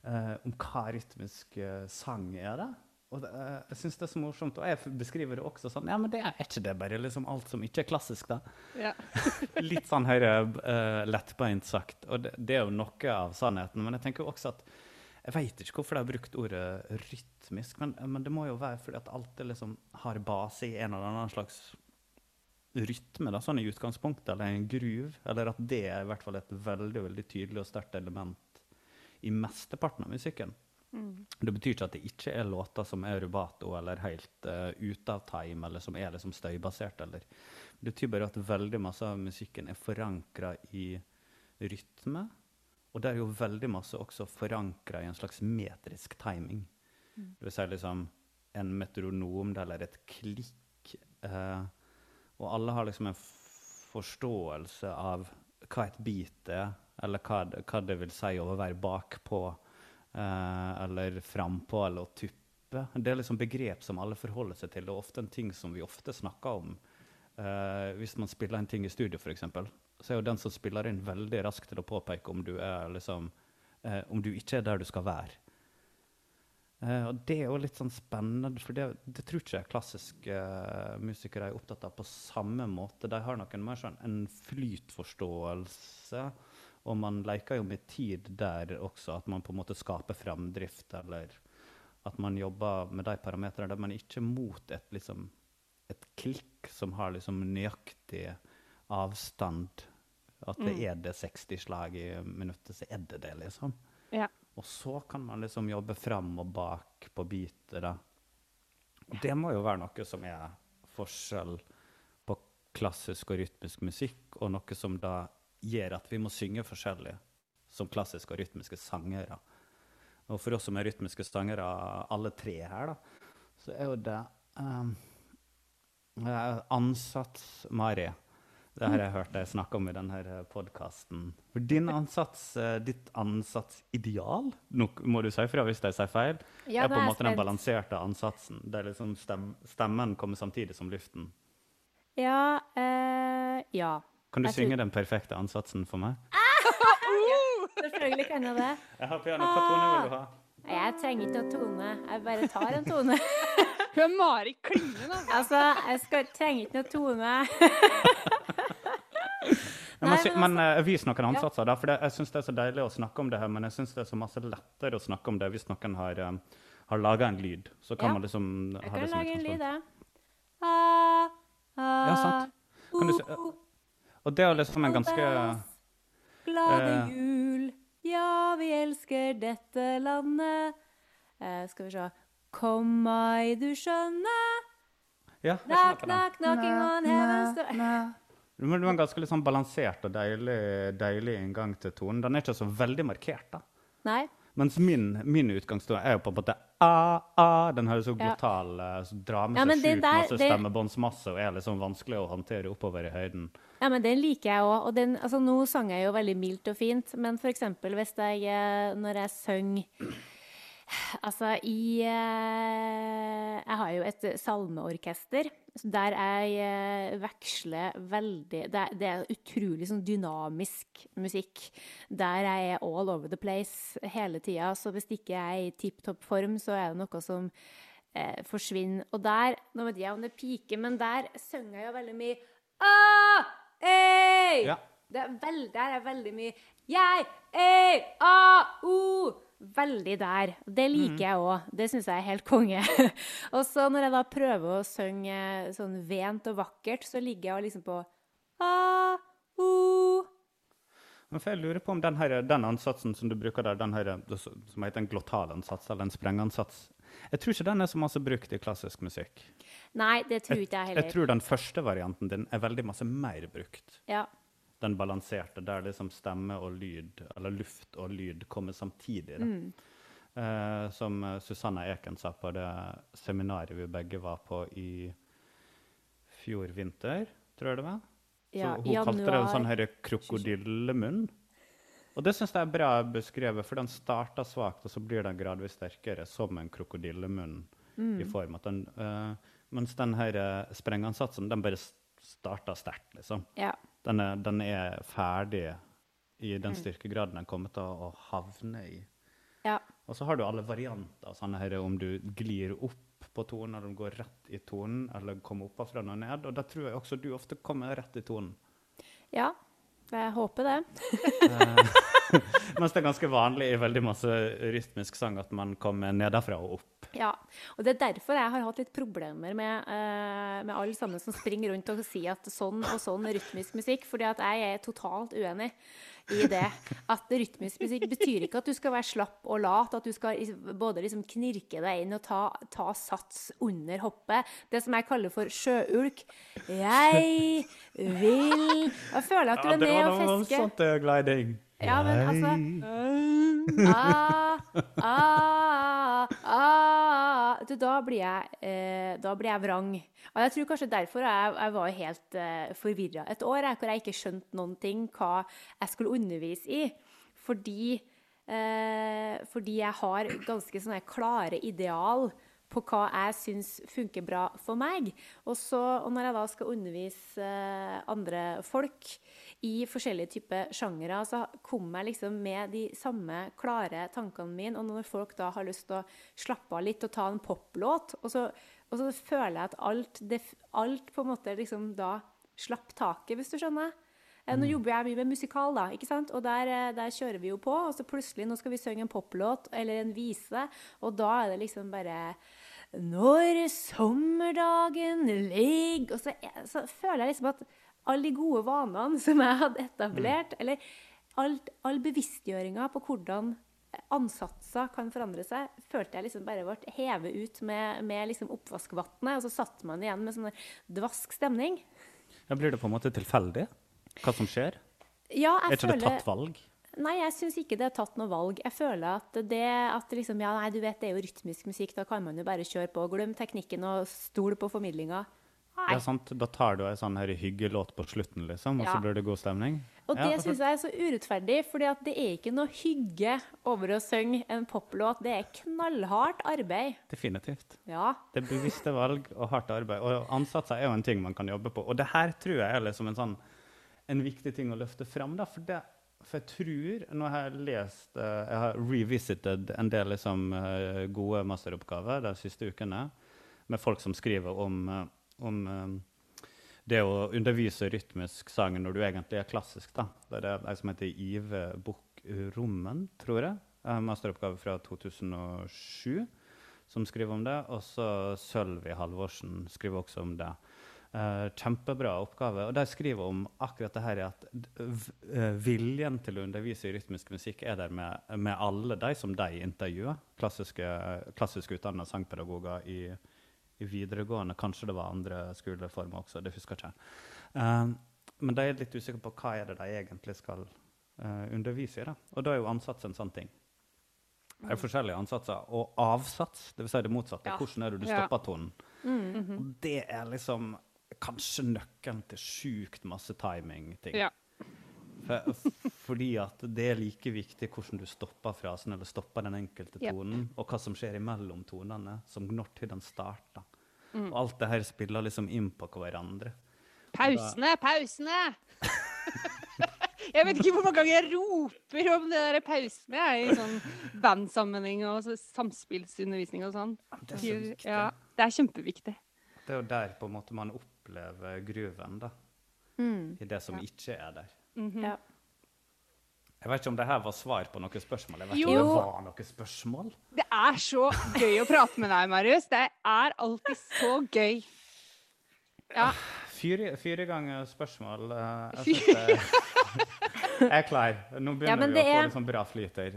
om hva rytmisk sang er. da. Og det, eh, jeg syns det er så morsomt. Og jeg beskriver det også sånn Ja, men det er ikke det bare liksom alt som ikke er klassisk, da? Ja. Litt sånn høyre uh, lettbeint sagt. Og det, det er jo noe av sannheten. Men jeg tenker jo også at jeg veit ikke hvorfor de har brukt ordet rytmisk, men, men det må jo være fordi at alt det liksom har base i en eller annen slags rytme, da, sånn i utgangspunktet, eller en groove. Eller at det er i hvert fall et veldig veldig tydelig og sterkt element i mesteparten av musikken. Mm. Det betyr ikke at det ikke er låter som er rubato eller helt uh, ute av time, eller som er liksom støybasert. Eller. Det betyr bare at veldig masse av musikken er forankra i rytme. Og det er jo veldig masse også forankra i en slags metrisk timing. Det vil si liksom en metronom eller et klikk. Uh, og alle har liksom en forståelse av hva et beat er, eller hva hva det vil si å være bakpå, eh, eller frampå, eller å tuppe. Det er liksom begrep som alle forholder seg til, og ofte en ting som vi ofte snakker om. Eh, hvis man spiller en ting i studio, f.eks., så er jo den som spiller inn, veldig rask til å påpeke om du, er liksom, eh, om du ikke er der du skal være. Uh, og det er jo litt sånn spennende, for det, det tror ikke jeg klassiske uh, musikere er opptatt av på samme måte. De har noen mer sånn en flytforståelse, og man leker jo med tid der også, at man på en måte skaper framdrift, eller at man jobber med de parametrene der man ikke er mot et, liksom, et klikk som har liksom nøyaktig avstand. At det Mm. er det 60 slag i minuttet, så er det det, liksom. Ja. Og så kan man liksom jobbe fram og bak på biter, da. Det må jo være noe som er forskjell på klassisk og rytmisk musikk, og noe som da gjør at vi må synge forskjellig som klassiske og rytmiske sangere. Og for oss som er rytmiske sangere, alle tre her, da, så er jo det um, eh, Ansats Mari. Det har jeg hørt deg snakke om i denne podkasten. Din ansats, eh, ditt ansatsideal, nå må du si fra hvis jeg sier feil, Ja, er på en måte den balanserte ansatsen. Der liksom stem, stemmen kommer samtidig som luften. Ja, eh, ja. Kan du Jeg tror- synge den perfekte ansatsen for meg? Selvfølgelig kan jeg det. Jeg har piano. Hva tone vil du ha? Jeg trenger ikke noe tone. Jeg bare tar en tone. Hun er Mari Klingen, altså. Altså, jeg skal, trenger ikke noe tone. Nei, men men eh, vis noen ansatser, da. For det, jeg syns det er så deilig å snakke om det her, men jeg syns det er så masse lettere å snakke om det hvis noen har, um, har laga en lyd. Så kan Ja. man liksom Jeg ha kan det som lage en lyd, jeg. jeg. Ah, ah, Ja, sant. Kan du uh, oh, Og det er liksom en ganske Glade eh, jul, ja, vi elsker dette landet. Eh, skal vi se Kom mai, du skjønne. Ja, jeg skjønner på den. knock, knocking on heaven's door. Det var en ganske sånn balansert og deilig, deilig inngang til tonen. Den er ikke så veldig markert, da. Nei. Mens min, min utgangstone er jo på en måte a-a. Den høres så Ja. glottal eh, så drar med seg ja, sjukt masse det- stemmebåndsmasse og er liksom vanskelig å håndtere oppover i høyden. Ja, men den liker jeg òg. Og den, altså, nå sang jeg jo veldig mildt og fint, men eksempel hvis jeg eh, Når jeg synger Altså, i eh, Jeg har jo et salmeorkester der jeg eh, veksler veldig det, det er utrolig sånn dynamisk musikk. Der jeg er all over the place hele tida. Så hvis ikke jeg er i tipp topp form, så er det noe som eh, forsvinner. Og der Nå vet jeg om det piker, men der synger jeg jo veldig mye ah, ei! Ja. Det er veld, der er veldig mye Jeg, ey, a, o. Veldig der. Det liker jeg òg. Det syns jeg er helt konge. og så når jeg da prøver å synge sånn vent og vakkert, så ligger jeg liksom på a, o. Men for jeg lurer på om den, her, den ansatsen som du bruker der, den her, som som heter en glottalansats eller en sprengansats, jeg tror ikke den er så masse brukt i klassisk musikk. Nei, det tror ikke jeg jeg tror den første varianten din er veldig masse mer brukt. Ja. Den balanserte, der liksom stemme og lyd, eller luft og lyd, kommer samtidig. Mm. Eh, som eh, Susanna Eken sa på det seminaret vi begge var på i fjor vinter, tror jeg det var. ja så hun kalte det en sånn januar. krokodillemunn. Og det syns jeg er bra beskrevet, for den starter svakt, og så blir den gradvis sterkere, som en krokodillemunn Mm. i form. At den, uh, mens den her eh, sprengansatsen, den bare starter sterkt, liksom. Ja. Den er, den er ferdig i Mm. den styrkegraden den kommer til å havne i. ja. Og så har du alle varianter, sånn her om du glir opp på tonen, eller om du går rett i tonen, eller kommer oppafra og ned. Og da tror jeg også du ofte kommer rett i tonen. Ja. Jeg håper det. Mens det er ganske vanlig i veldig masse rytmisk sang at man kommer nedenfra og opp. Ja, og det er derfor jeg har hatt litt problemer med, uh, med alle sammen som springer rundt og sier at sånn og sånn rytmisk musikk, fordi at jeg er totalt uenig i det. At rytmisk musikk betyr ikke at du skal være slapp og lat, at du skal både liksom knirke deg inn og ta, ta sats under hoppet. Det som jeg kaller for sjøulk. Jeg vil Jeg føler at du er nede og fisker. voldsomt gliding. Ja, men altså ah, ah, ah. Du, da blir jeg eh, Da blir jeg vrang. Og jeg tror kanskje derfor jeg, jeg var helt eh, forvirra et år, hvor jeg ikke skjønte noen ting hva jeg skulle undervise i. Fordi eh, Fordi jeg har ganske sånne klare ideal på hva jeg syns funker bra for meg. Og, så, og når jeg da skal undervise eh, andre folk i forskjellige typer sjangere, så kommer jeg liksom med de samme klare tankene mine. Og når folk da har lyst til å slappe av litt og ta en poplåt, og så, og så føler jeg at alt, det, alt på en måte liksom da slapp taket, hvis du skjønner. Eh, Nå jobber jeg mye med musikal, da, ikke sant? og der, eh, der kjører vi jo på. Og så plutselig nå skal vi synge en poplåt eller en vise, og da er det liksom bare Når sommerdagen ligger Og så, er- så føler jeg liksom at alle de gode vanene som jeg hadde etablert, eller alt, all bevisstgjøringa på hvordan ansatser kan forandre seg, følte jeg liksom bare ble hevet ut med, med liksom oppvaskvannet, og så satt man igjen med sånn dvask stemning. Ja, blir det på en måte tilfeldig hva som skjer? Ja, Er ikke føler... det tatt valg? Nei, jeg syns ikke det er tatt noe valg. Jeg føler at det at liksom, Ja, nei, du vet, det er jo rytmisk musikk, da kan man jo bare kjøre på. Glem teknikken og stol på formidlinga. Nei. Ja, sant? Da tar du ei sånn hyggelåt på slutten, liksom, og Ja. så blir det god stemning? Og Ja, det syns jeg er så urettferdig, for det er ikke noe hygge over å synge en poplåt. Det er knallhardt arbeid. Definitivt. Ja. Det er bevisste valg og hardt arbeid. Og ansatser er jo en ting man kan jobbe på. Og det her tror jeg er liksom en sånn en viktig ting å løfte fram. Da, for, det, for jeg tror Nå har jeg lest eh, Jeg har revisited en del liksom, eh, gode masteroppgaver de siste ukene med folk som skriver om, eh, om eh, det å undervise rytmisk sang når du egentlig er klassisk. da. Det er ei som heter Ive Buch Rommen, tror jeg. En masteroppgave fra 2007 som skriver om det. Og så Sølvi Halvorsen skriver også om det. Eh, kjempebra oppgave. Og de skriver om akkurat det her at eh, viljen til å undervise i rytmisk musikk er der med, med alle de som de intervjuer. Klassiske, klassisk utdanna sangpedagoger i, i videregående. Kanskje det var andre skoleformer også, det husker jeg ikke. Um, men de er litt usikre på hva er det de egentlig skal uh, undervise i. Da. Og da er jo ansats en sånn ting. Det er forskjellige ansatser. Og avsats, dvs. Si det motsatte. Ja. Hvordan er det du stopper tonen? Mm. Og det er liksom kanskje nøkkelen til sjukt masse timing-ting. Ja. For, fordi at det er like viktig hvordan du stopper frasen eller stopper den enkelte Ja. tonen, og hva som skjer imellom tonene, som når til den starter. Mm. Og alt det her spiller liksom inn på hverandre. Pausene, pausene! jeg vet ikke hvor mange ganger jeg roper om det der pausene jeg, i sånn bandsammenheng og så samspillsundervisning og sånn. Det er så viktig. Ja, det er kjempeviktig. Det er jo der på en måte man opplever gruven, da. Mm. I det som Ja. ikke er der. Mhm. Ja. Jeg vet ikke om det her var svar på noe spørsmål. Jeg vet Jo. ikke om det var noe spørsmål. Det er så gøy å prate med deg, Marius. Det er alltid så gøy. Ja. Fire, fire ganger spørsmål. eh, Jeg, synes det, jeg er klar. Nå begynner Ja, vi det å få er- litt sånn bra flyt her.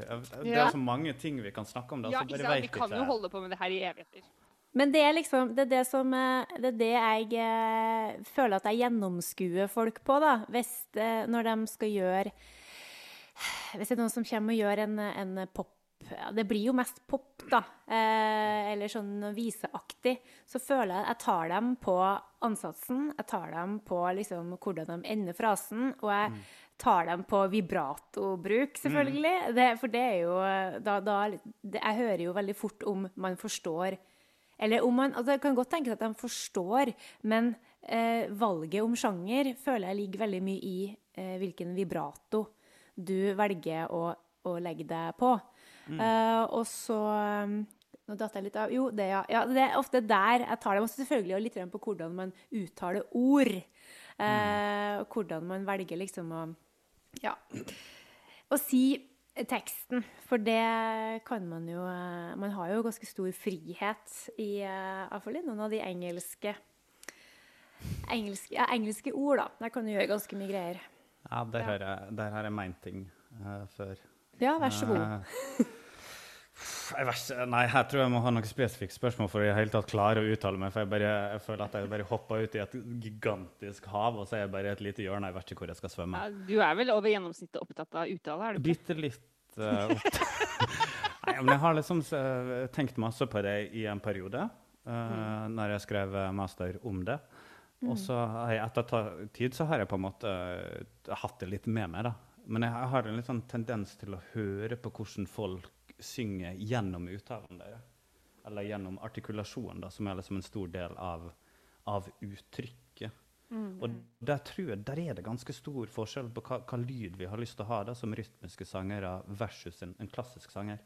Det er så mange ting vi kan snakke om. Da, ja så ikke sant? Vi kan ikke. jo holde på med det her i evigheter. Men det er liksom det er det som eh, Det er det jeg eh, føler at jeg gjennomskuer folk på, da. Hvis, eh, når de skal gjøre Hvis det er noen som kommer og gjør en, en pop ja, Det blir jo mest pop, da. Eh, eller sånn viseaktig. Så føler jeg jeg tar dem på ansatsen. Jeg tar dem på liksom hvordan de ender frasen. Og jeg tar dem på vibratobruk, selvfølgelig. Det, for det er jo da, da det, Jeg hører jo veldig fort om man forstår eller om man, altså Det kan godt tenkes at de forstår, men eh, valget om sjanger føler jeg ligger veldig mye i eh, hvilken vibrato du velger å, å legge deg på. Eh, og så um, Nå datt jeg litt av. Jo, det, ja. ja. Det er ofte der jeg tar det. Men selvfølgelig også litt på hvordan man uttaler ord. Uh, mm. hvordan man velger liksom å Ja. Å si teksten, for det kan man jo eh, Man har jo ganske stor frihet i eh, iallfall i noen av de engelske engelske, ja, engelske ord, da. Der kan du gjøre ganske mye greier. Ja, der har jeg, der har jeg meint ting uh, før. Ja, vær så god. Nei, jeg vet nei, her tror jeg jeg må ha noen spesifikke spørsmål for å i hele tatt klare å uttale meg. For jeg, bare, jeg føler at jeg bare hoppa ut i et gigantisk hav, og så er jeg bare et lite hjørne. Jeg vet ikke hvor jeg skal svømme. Ja, du er vel over gjennomsnittet opptatt av uttale, er du ikke? Bitte litt uh, Nei, men jeg har liksom eh, tenkt masse på det i en periode, uh, når jeg skrev eh, master om det. Og så etter tid så har jeg på en måte eh, hatt det litt med meg, da. Men jeg har en litt sånn tendens til å høre på hvordan folk synger gjennom uttalen deres. Eller gjennom artikulasjonen, da, som er liksom en stor del av, av uttrykket. Og der tror jeg der er det ganske stor forskjell på hva, hva lyd vi har lyst til å ha da, som rytmiske sangere versus en, en klassisk sanger.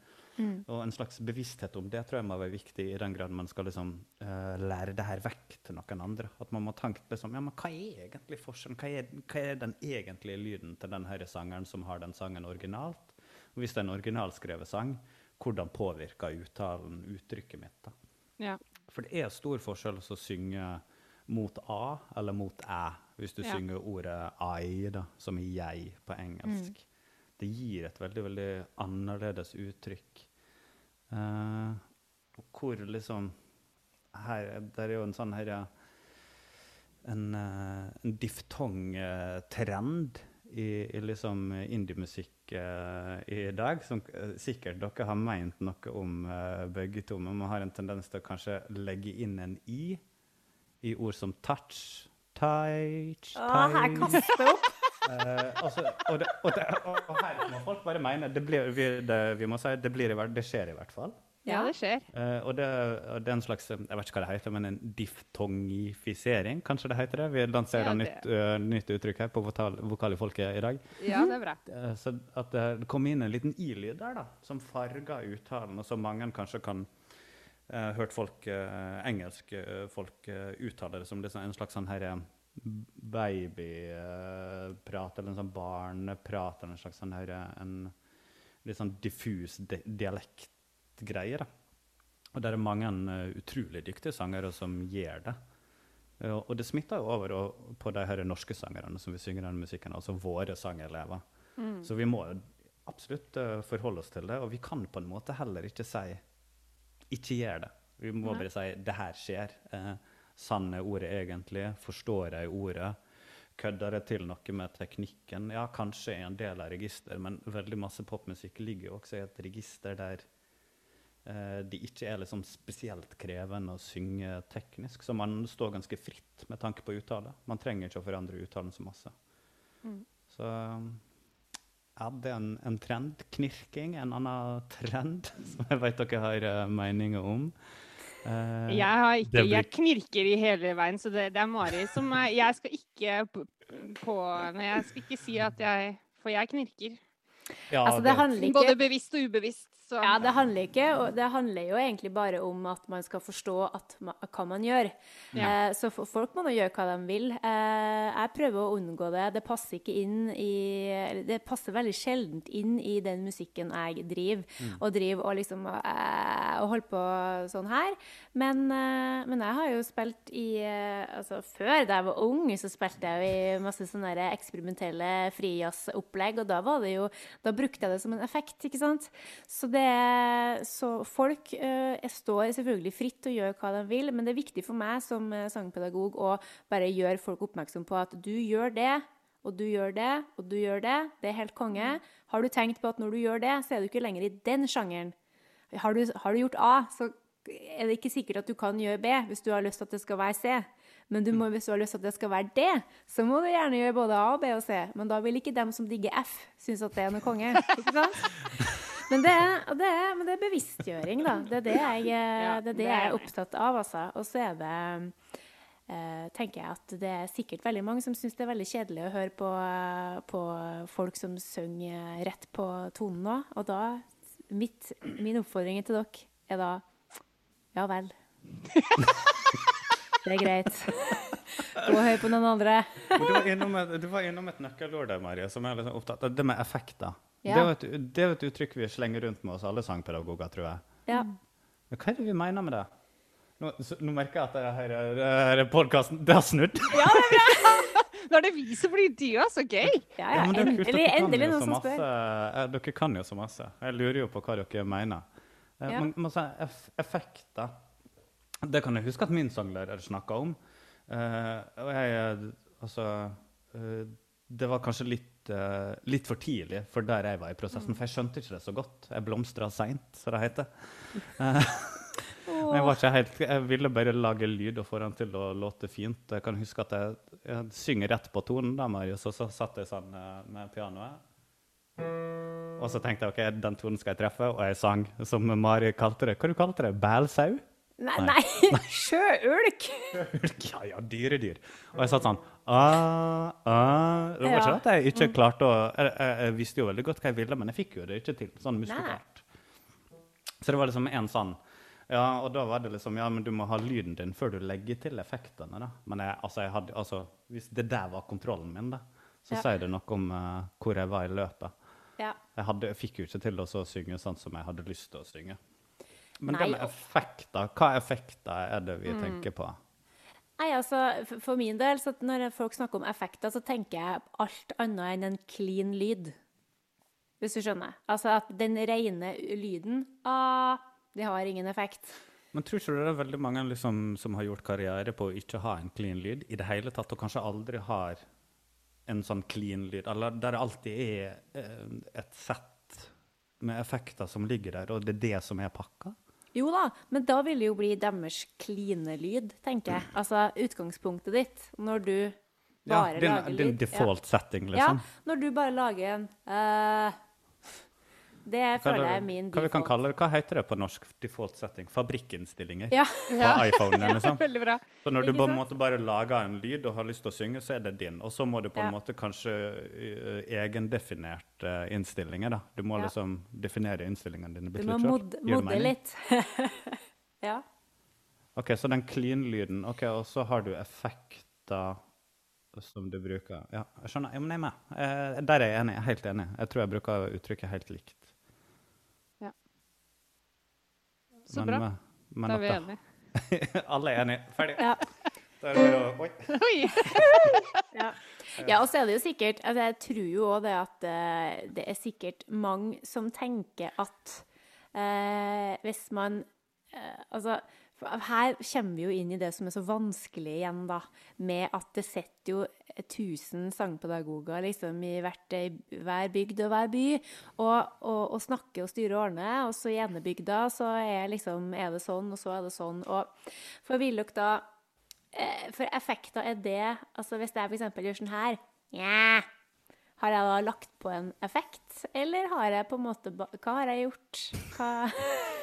Og en slags bevissthet om det tror jeg må være viktig i den grad man skal liksom, uh, lære det her vekk til noen andre. At man må tenke liksom, ja, men hva er egentlig forskjellen? Hva er, hva er den egentlige lyden til den her sangeren som har den sangen originalt? Og hvis det er en originalskrevet sang, hvordan påvirker uttalen uttrykket mitt? da? Ja. For det er stor forskjell å synge mot A eller mot æ, hvis du Ja. synger ordet I, da, som i jeg på engelsk. Det gir et veldig, veldig annerledes uttrykk. Eh, og hvor liksom her, Det er jo en sånn her En, eh, en diftongtrend i, i liksom indiemusikk uh, i dag, som uh, sikkert dere har meint noe om uh, begge to, men man har en tendens til å kanskje legge inn en i i ord som touch, touch, Å, her touch. kaster opp. Eh, og, og, det, og, det, og, her må folk bare mene det, blir, vi, det, vi må si, det, blir, i det skjer i hvert fall. ja, det skjer. Uh, og, det, og det er en slags jeg vet ikke hva det heter, men en diftongifisering, kanskje det heter det? Vi lanserer Ja, et nytt, uh, nytt uttrykk her på vokal, vokal i folket i dag. Ja, det er bra. Uh, så at det det kom inn en liten i-lyd der, da, som farga uttalen, og som mange kanskje kan uh, hørt folk, engelske folk uttale det som liksom en slags sånn herre babyprat, eller en sånn barneprat, eller en slags sånn her en litt sånn diffus di dialektgreie. Og det er mange eh, utrolig dyktige sangere som gjør det. Eh, og det smitter jo over og, på de her norske sangerne som vi synger den musikken, altså våre sangelever. Så vi må absolutt eh, forholde oss til det, og vi kan på en måte heller ikke si ikke gjør det. Vi må bare si 'det her skjer'. Eh, sann er ordet egentlig. Forstår jeg ordet? Kødder jeg til noe med teknikken? Ja, kanskje i en del av register, men veldig masse popmusikk ligger jo også i et register der eh, det ikke er liksom spesielt krevende å synge teknisk, så man står ganske fritt med tanke på uttale. Man trenger ikke å forandre uttalen så masse. Mm. Så ja, det er en, en trend. Knirking, en annen trend som jeg vet dere har uh, meninger om. Eh, Jeg, har ikke, blir- jeg knirker i hele veien, så det, det er Mari som er Jeg skal ikke på, på Jeg skal ikke si at jeg For jeg knirker. ja, Altså, det handler ikke Både bevisst og ubevisst. Så. Ja, det handler ikke, og det handler jo egentlig bare om at man skal forstå at ma hva man gjør. Ja. Eh, så folk må nå gjøre hva de vil. Eh, jeg prøver å unngå det. Det passer ikke inn i Det passer veldig sjeldent inn i den musikken jeg driver, og driver og liksom eh, og holder på sånn her. Men, eh, men jeg har jo spilt i eh, Altså, før da jeg var ung, så spilte jeg jo i masse sånne eksperimentelle frijazzopplegg, og da var det jo Da brukte jeg det som en effekt, ikke sant? Så det Så folk eh, står selvfølgelig fritt til å gjøre hva de vil, men det er viktig for meg som eh, sangpedagog å bare gjøre folk oppmerksom på at du gjør det, og du gjør det, og du gjør det. Det er helt konge. Har du tenkt på at når du gjør det, så er du ikke lenger i den sjangeren. Har du, har du gjort A, så er det ikke sikkert at du kan gjøre B hvis du har lyst til at det skal være C. Men du må, hvis du har lyst til at det skal være D, så må du gjerne gjøre både A og B og C. Men da vil ikke dem som digger F, synes at det er noe konge. Ikke sant? Men det, det er, men det er bevisstgjøring, da. Det er det jeg, eh, det er, jeg er opptatt av, altså. Og så er det eh, tenker jeg at det er sikkert veldig mange som syns det er veldig kjedelig å høre på, eh, på folk som synger rett på tonen òg. Og da mitt, Min oppfordring til dere er da ja vel. Det er greit. Gå og hør på noen andre. Du var innom et, du var innom et nøkkelord der, Marie, som er liksom opptatt av. Det med effekter. Ja. Det, er et, det er jo et uttrykk vi slenger rundt med oss alle sangpedagoger, tror jeg. Ja. Men hva er det vi mener med det? Nå, så, nå merker jeg at det her, det podkasten Det har snudd! Nå er det vi som blir dyra, så gøy! Ja, ja, men det er kult, endelig, dere endelig noen som masse, spør. eh, Dere kan jo så masse. Jeg lurer jo på hva dere mener. Eh, Ja. Men, men så eff effekter Det kan jeg huske at min sanglærer snakka om. Uh, og jeg eh, Altså uh, Det var kanskje litt, eh, litt for tidlig for der jeg var i prosessen, for jeg skjønte ikke det så godt. Jeg blomstra seint, som det heter. Eh, jeg, helt, jeg ville bare lage lyd og få den til å låte fint. Jeg kan huske at jeg, jeg synger rett på tonen, da, Marius, og så satt jeg sånn eh, med pianoet. Og så tenkte jeg ok, den tonen skal jeg treffe, og jeg sang som Mari kalte det. Hva du kalte det? Bælsau? Nei, nei. sjøulk! Ja, ja, dyredyr. Og jeg satt sånn ah, ah. Det var ikke at jeg ikke klarte å jeg, jeg, jeg visste jo veldig godt hva jeg ville, men jeg fikk jo det ikke til sånn muskulart. Så det var liksom en sånn Ja, og da var det liksom Ja, men du må ha lyden din før du legger til effektene, da. Men jeg, altså, jeg hadde Altså, hvis det der var kontrollen min, da, så Ja. sier det noe om uh, hvor jeg var i løpet. Ja. Jeg, hadde, jeg fikk jo ikke til å synge sånn som jeg hadde lyst til å synge. Men Nei, det med effekter, hva effekter er det vi Mm. tenker på? Nei, altså, For min del, så når folk snakker om effekter, så tenker jeg alt annet enn en clean lyd. Hvis du skjønner. Altså at den rene lyden ah, det har ingen effekt. Men tror ikke du det er veldig mange liksom, som har gjort karriere på å ikke ha en clean lyd i det hele tatt, og kanskje aldri har en sånn clean lyd? Eller der det alltid er eh, et sett med effekter som ligger der, og det er det som er pakka? Jo da, men da vil det jo bli deres kline lyd, tenker jeg. Altså utgangspunktet ditt når du Ja, bare din, lager din lyd. default setting, liksom. ja, når du bare lager en eh, Det Hva, føler er jeg er min min hva vi kan default. kalle det? Hva heter det på norsk default setting? Fabrikkinnstillinger Ja. på iPhonen, liksom. Veldig bra. Så når du på en måte bare lager en lyd og har lyst til å synge, så er det din. Og så må du på en Ja. måte kanskje uh, egendefinerte innstillinger, da. Du må Ja. liksom definere innstillingene dine Du må mod modde litt. ja. OK, så den clean-lyden. OK, og så har du effekter som du bruker. Ja, jeg skjønner. Ja, men jeg er med. Eh, der er jeg enig. Helt enig. Jeg tror jeg bruker uttrykket helt likt. Så Men, bra. eh, Men Da er vi enige. alle er enige. Ferdig. Ja. Da er det bare å Oi. Oi! Ja. ja, og så er det jo sikkert altså Jeg tror jo òg det at uh, det er sikkert mange som tenker at uh, hvis man uh, Altså, her kommer vi jo inn i det som er så vanskelig igjen, da. Med at det sitter jo 1000 sangpedagoger liksom i hvert, hver bygd og hver by og, og, og snakker og styrer og ordner. Og så i ene så er, liksom, er det sånn, og så er det sånn. Og for vil da eh, For effekter er det Altså hvis jeg f.eks. gjør sånn her yeah, Har jeg da lagt på en effekt, eller har jeg på en måte Hva har jeg gjort? Hva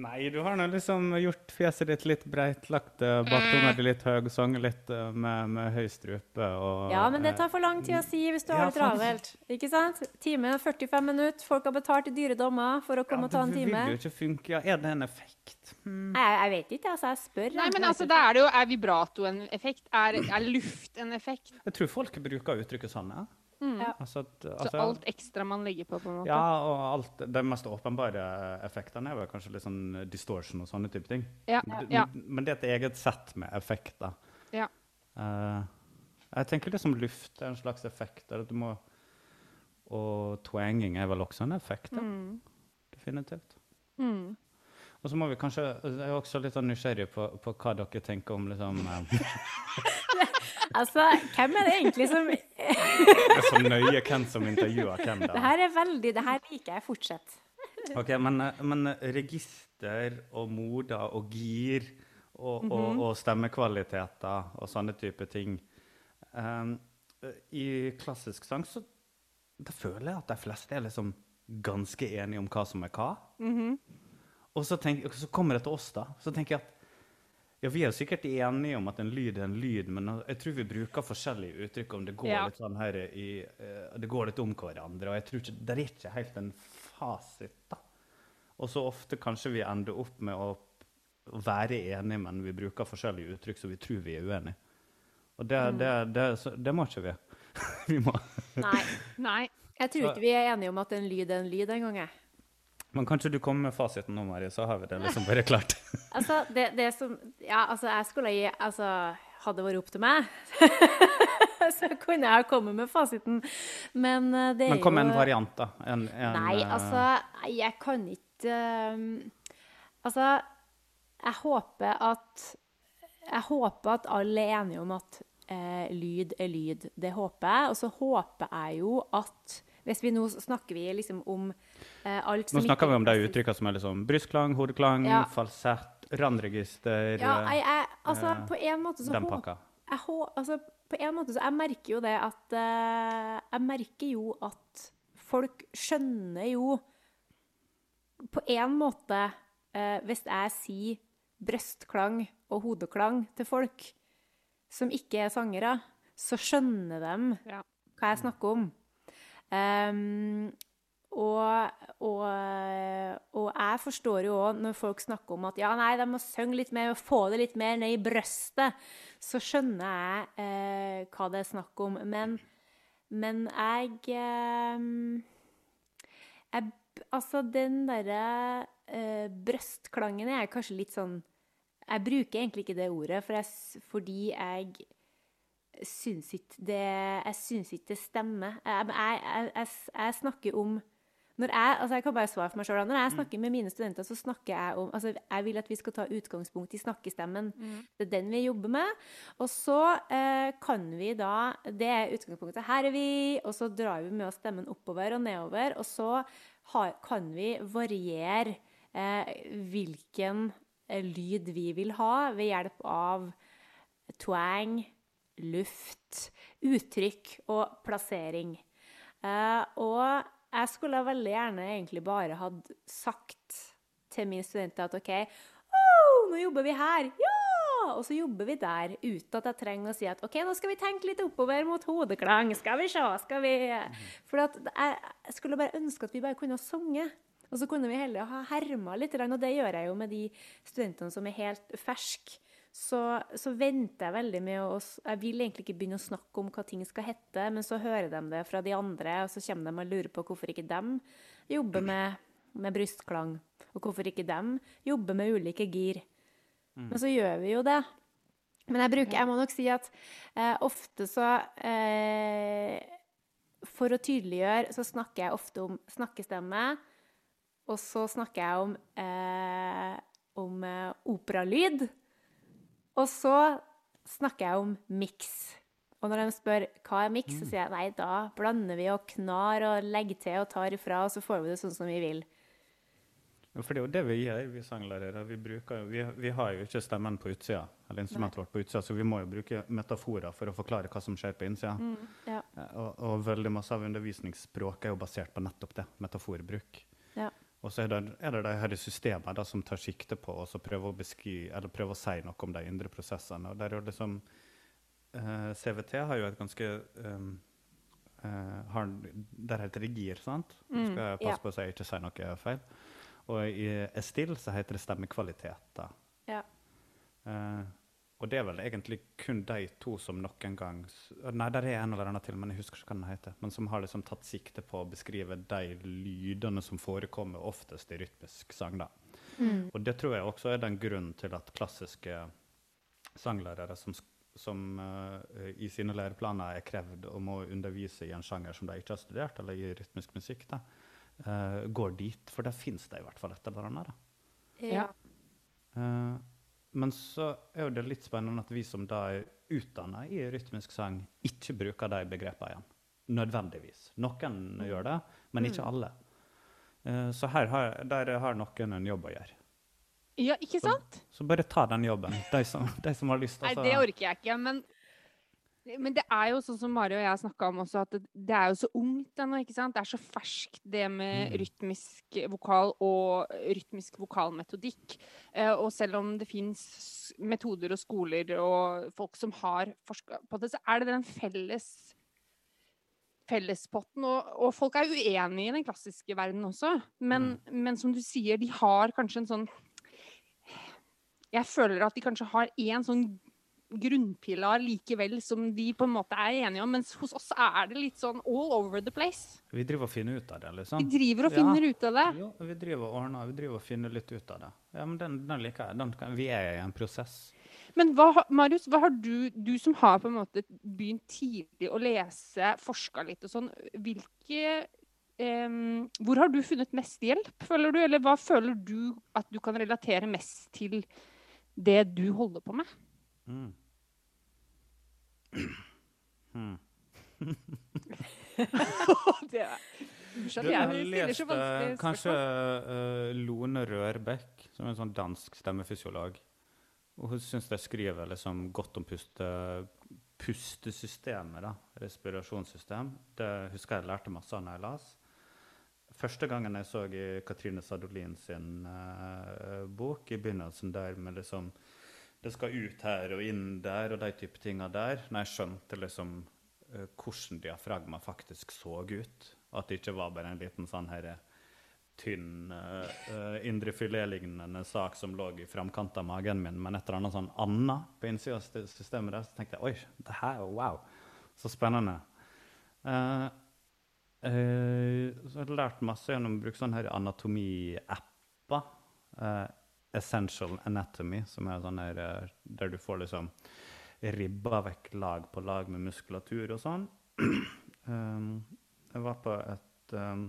Nei, du har nå liksom gjort fjeset ditt litt breit, lagt uh, baktunga di litt høy, sunget litt uh, med, med, høy strupe og Ja, men det tar for lang tid å si hvis du har det travelt. Ikke sant? Time 45 minutter, folk har betalt i dyre dommer for å komme ja, og ta en time. Det vil jo ikke funke. Ja, er det en effekt? Hmm. Jeg, jeg, vet ikke, altså. Jeg spør. Nei, men altså, da er det jo Er vibrato en effekt? Er, er luft en effekt? Jeg tror folk bruker uttrykket sånn, ja. Mm. Altså at, altså, så alt ekstra man legger på? på en måte? Ja, og alt, de mest åpenbare effektene er vel kanskje litt sånn distortion og sånne type ting. Ja. Ja. Men det er et eget sett med effekter. Ja. Uh, jeg tenker det som luft er en slags effekt. Må, og twanging er vel også en effekt. Mm. Definitivt. Mm. Og så må vi kanskje, Jeg er også litt sånn nysgjerrig på, på hva dere tenker om liksom uh, Altså, hvem er det egentlig som Det er så nøye hvem som intervjuer hvem. da. Det her er veldig, det her liker jeg. Fortsett. Ok, Men, men register og moder og gir og, mm -hmm. og, og, stemmekvaliteter og sånne type ting um, I klassisk sang så da føler jeg at de fleste er liksom ganske enige om hva som er hva. Mm -hmm. Og så, tenk, så kommer det til oss, da. Så tenker jeg at ja, Vi er sikkert enige om at en lyd er en lyd, men jeg tror vi bruker forskjellige uttrykk om det går ja. litt sånn her i, uh, det går litt om hverandre. Og jeg tror ikke, det er ikke helt en fasit. da. Og så ofte kanskje vi ender opp med å være enige, men vi bruker forskjellige uttrykk, så vi tror vi er uenige. Og det, mm. det, det, det må ikke vi. vi må. Nei. Nei. Jeg tror ikke vi er enige om at en lyd er en lyd engang. Men kanskje du kommer med fasiten nå, Mari, så har vi det liksom bare klart. altså, det, det, som Ja, altså, jeg skulle gi Altså, hadde det vært opp til meg, så kunne jeg ha kommet med fasiten. Men uh, det er jo Men kom med en variant, da. En, en, nei, eh, altså, jeg kan ikke um, Altså, jeg håper at Jeg håper at alle er enige om at uh, lyd er lyd. Det håper jeg. Og så håper jeg jo at hvis vi nå snakker vi liksom om eh, Nå snakker vi om de uttrykkene som er liksom brystklang, hodeklang, ja. falsett, randregister Ja, jeg, jeg, altså eh, på en måte så Den pakka. Jeg, altså, på en måte så Jeg merker jo det at Jeg merker jo at folk skjønner jo På en måte Hvis jeg sier brystklang og hodeklang til folk som ikke er sangere, så skjønner de ja. hva jeg snakker om. Um, og, og, og, jeg forstår jo òg når folk snakker om at ja, nei, de må synge litt mer og få det litt mer ned i brøstet, så skjønner jeg eh, hva det er snakk om. Men, men jeg, eh, jeg Altså, den derre eh, brøstklangen er kanskje litt sånn Jeg bruker egentlig ikke det ordet, for jeg, fordi jeg syns ikke det Jeg syns ikke det stemmer. Jeg, jeg, jeg, jeg snakker om når jeg, altså jeg kan bare svare for meg selv, når jeg snakker med mine studenter, så snakker jeg om altså Jeg vil at vi skal ta utgangspunkt i snakkestemmen. Mm. Det er den vi jobber med. Og så eh, kan vi da Det er utgangspunktet. Her er vi. Og så drar vi med oss stemmen oppover og nedover. Og så har, kan vi variere eh, hvilken eh, lyd vi vil ha, ved hjelp av twang, luft, uttrykk og plassering. Eh, og jeg skulle veldig gjerne egentlig bare hatt sagt til mine studenter at OK, oh, nå jobber vi her. Ja! Og så jobber vi der uten at jeg trenger å si at OK, nå skal vi tenke litt oppover mot hodeklang. Skal vi se, skal vi For jeg skulle bare ønske at vi bare kunne ha sunget. Og så kunne vi heller ha herma litt, og det gjør jeg jo med de studentene som er helt ferske så, så, venter jeg veldig med å Jeg vil egentlig ikke begynne å snakke om hva ting skal hete, men så hører de det fra de andre, og så kommer de og lurer på hvorfor ikke de jobber med, med brystklang, og hvorfor ikke de jobber med ulike gir. Mm. Men så gjør vi jo det. Men jeg bruker Jeg må nok si at eh, ofte så eh, For å tydeliggjøre så snakker jeg ofte om snakkestemme, og så snakker jeg om, eh, om eh, operalyd. Og så snakker jeg om miks. Og når de spør hva er miks, så sier jeg nei, da blander vi og knar og legger til og tar ifra, og så får vi det sånn som vi vil. For det er jo det vi gjør, vi sanglærere. Vi, bruker, vi, vi har jo ikke stemmen på utsida, eller instrumentet vårt på utsida, så vi må jo bruke metaforer for å forklare hva som skjer på innsida. Ja. Eh, Og, og veldig masse av undervisningsspråket er jo basert på nettopp det, metaforbruk. Og så er det, er det de her systemene da, som tar sikte på å så prøve å prøve å si noe om de indre prosessene. Og der er det liksom, eh, CVT har jo et ganske um, eh, har, Der heter det GIR, sant? Nå skal jeg passe Ja. på så jeg ikke sier noe feil. Og i Estil så heter det stemmekvalitet. da. Ja. Eh, og det er vel egentlig kun de to som noen gang Nei, det er en eller annen til, men jeg husker ikke hva den heter. Men som har liksom tatt sikte på å beskrive de lydene som forekommer oftest i rytmisk sang. da. Mm. Og det tror jeg også er den grunnen til at klassiske sanglærere som, som uh, i sine læreplaner er krevd om å undervise i en sjanger som de ikke har studert, eller i rytmisk musikk, da, uh, går dit. For der fins det i hvert fall et eller annet. da. Ja. Eh, men så er jo det litt spennende at vi som da er utdanna i rytmisk sang, ikke bruker de begrepene igjen. Nødvendigvis. Noen gjør det, men ikke alle. Uh, så her har, der har noen en jobb å gjøre. Ja, ikke sant? Så bare ta den jobben, de som, de som har lyst. Nei, altså. det orker jeg ikke. Men, men det er jo sånn som Mari og jeg snakka om også, at det, det er jo så ungt ennå. ikke sant? Det er så ferskt, det med Mm. rytmisk vokal og rytmisk vokalmetodikk. Eh, og selv om det fins metoder og skoler og folk som har forska på det, så er det den felles fellespotten. Og, og folk er uenige i den klassiske verden også. Men, men som du sier, de har kanskje en sånn Jeg føler at de kanskje har én sånn grunnpilar likevel som de på en måte er enige om, mens hos oss er det litt sånn all over the place. Vi driver og finner ut av det, liksom. Vi driver og Ja. ut av det. Jo, vi driver og ordner, vi driver og finner litt ut av det. Ja, men den, den liker jeg. Den kan, vi er i en prosess. Men hva, Marius, hva har du, du som har på en måte begynt tidlig å lese, forska litt og sånn, hvilke Um, Hvor har du funnet mest hjelp, føler du? Eller hva føler du at du kan relatere mest til det du holder på med? Mm. Hmm. det er, skjønner, jeg har jeg stiller så eh, kanskje eh, Lone Rørbekk, som er en sånn dansk stemmefysiolog. Og hun syns jeg skriver liksom godt om puste, pustesystemet, da. Respirasjonssystem. Det husker jeg lærte masse av når jeg las. Første gangen jeg så i Katrine Sadolin sin uh, bok, i begynnelsen der med liksom Det skal ut her og inn der og de type tinga der. Når jeg skjønte liksom uh, hvordan diafragma faktisk så ut. At det ikke var bare en liten sånn her eh, tynn uh, indrefiletlignende sak som lå i framkant av magen min, men et eller annet sånn annet på innsida av systemet der, så tenkte jeg oi, det her, wow, så spennende. Uh, uh, så har jeg lært masse gjennom å bruke sånne anatomiapper. Eh, Essential Anatomy, som er sånn her eh, der du får liksom ribba vekk lag på lag med muskulatur og sånn. um, jeg var på et um,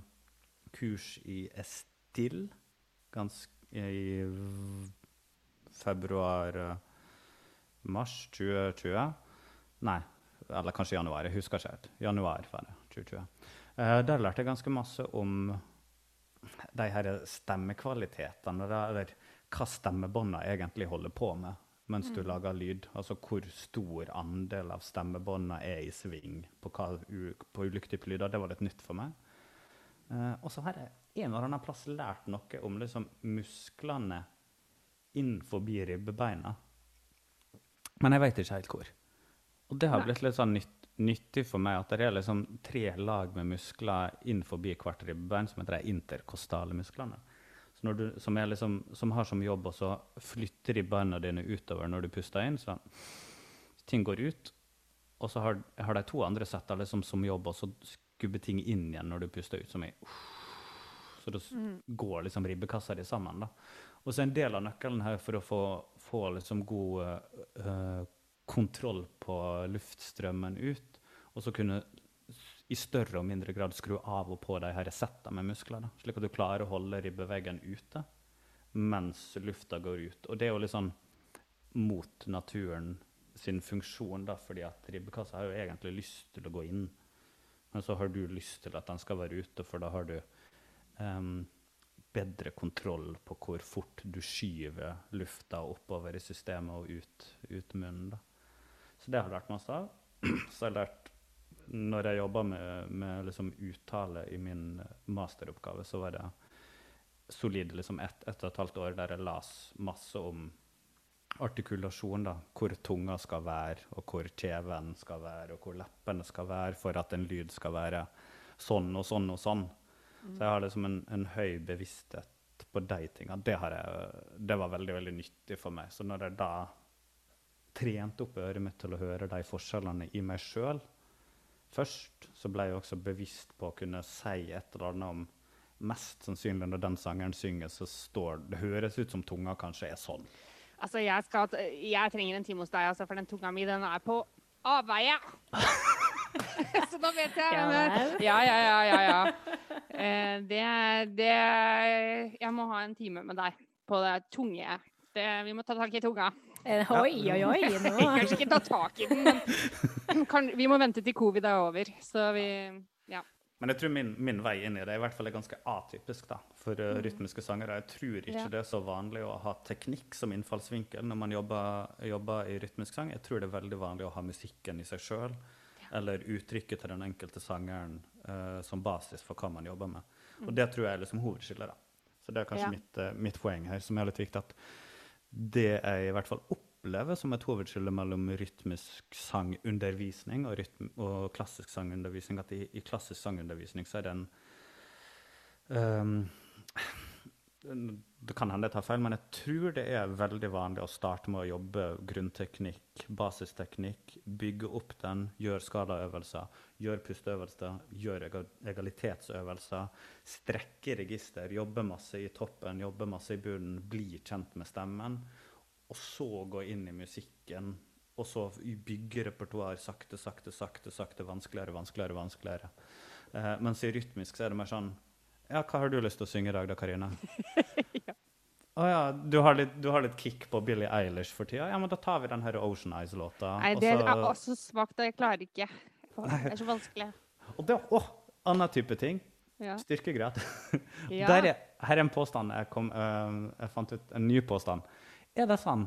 kurs i Estil i februar eh, Mars 2020. Nei, eller kanskje januar. Jeg husker ikke helt. Januar var det. 2020. Eh, der lærte jeg ganske masse om de her stemmekvalitetene, eller hva stemmebåndene egentlig holder på med mens du lager lyd. Altså hvor stor andel av stemmebåndene er i sving på, hva, på ulike typer lyder. Det var litt nytt for meg. Uh, og så har jeg en eller annen plass lært noe om liksom, musklene inn forbi ribbeina. Men jeg vet ikke helt hvor. Og det har Nei. blitt litt sånn nytt, nyttig for meg at det er liksom tre lag med muskler inn forbi hvert ribbein som heter de interkostale musklene. Du, som, liksom, som har som jobb å flytte ribbeina dine utover når du puster inn. Så ting går ut. Og så har, har de to andre setta liksom som jobb å skubbe ting inn igjen når du puster ut. som er Så da mm. går liksom ribbekassa di sammen. da. Og så en del av nøkkelen her for å få, få liksom god eh, kontroll på luftstrømmen ut, og så kunne i større og mindre grad skru av og på de her settene med muskler, da, slik at du klarer å holde ribbeveggen ute. mens lufta går ut. Og det er jo litt sånn mot naturen sin funksjon, da, fordi at ribbekassa har jo egentlig lyst til å gå inn. Men så har du lyst til at den skal være ute, for da har du um, bedre kontroll på hvor fort du skyver lufta oppover i systemet og ut, ut munnen. Da. Så det har jeg lært masse av. Så jeg har lært Når jeg jobba med, med liksom uttale i min masteroppgave, så var det solid liksom ett, et og et halvt år der jeg las masse om artikulasjon, da, hvor tunga skal være, og hvor kjeven skal være, og hvor leppene skal være for at en lyd skal være sånn og sånn og sånn. Mm. Så jeg har liksom en, en høy bevissthet på de tinga. Det, det, var veldig veldig nyttig for meg. Så når jeg da trente opp øret mitt til å høre de forskjellene i meg sjøl først, så ble jeg også bevisst på å kunne si et eller annet om Mest sannsynlig når den sangeren synger, så står det høres ut som tunga kanskje er sånn. Altså, jeg, skal, jeg trenger en time hos deg, altså, for den tunga mi den er på avveie. så da vet jeg Ja, ja, ja. ja, ja. Eh, det, det, Jeg må ha en time med deg på det tunge. Det, vi må ta tak i tunga. Eh, oi, oi, oi. Nå. Kanskje ikke ta tak i den, men kan, vi må vente til covid er over. Så vi Ja. Men jeg tror min, min, vei inn i det i hvert fall er ganske atypisk da, for uh, rytmiske sangere. Jeg tror ikke ja. det er så vanlig å ha teknikk som innfallsvinkel når man jobber, jobber, i rytmisk sang. Jeg tror det er veldig vanlig å ha musikken i seg sjøl, ja. eller uttrykket til den enkelte sangeren uh, som basis for hva man jobber med. Mm. Og det tror jeg er liksom hovedskillet. da. Så det er kanskje ja. mitt, uh, mitt, poeng her, som er litt viktig. at det jeg i hvert fall opp opplever som et hovedskille mellom rytmisk sangundervisning og, rytm og klassisk sangundervisning, at i, i, klassisk sangundervisning så er det um, Det kan hende jeg tar feil, men jeg tror det er veldig vanlig å starte med å jobbe grunnteknikk, basisteknikk, bygge opp den, gjøre skalaøvelser, gjøre pusteøvelser, gjøre egalitetsøvelser, strekke register, jobbe masse i toppen, jobbe masse i bunnen, bli kjent med stemmen og så gå inn i musikken, og så bygge repertoar sakte, sakte, sakte, sakte, vanskeligere, vanskeligere, vanskeligere. Eh, mens i rytmisk så er det mer sånn Ja, hva har du lyst til å synge i dag, da, Karina? ja. Å oh, ja, du har, litt, du har, litt, kick på Billie Eilish for tida? Ja, men da tar vi den her Ocean Eyes-låta. Nei, det er også svakt. Jeg klarer ikke. Det er så vanskelig. Og det, oh, annen type ting. Ja. Styrkegrad. ja. Er, her er en påstand jeg, kom, uh, jeg fant ut. En ny påstand. Er det sånn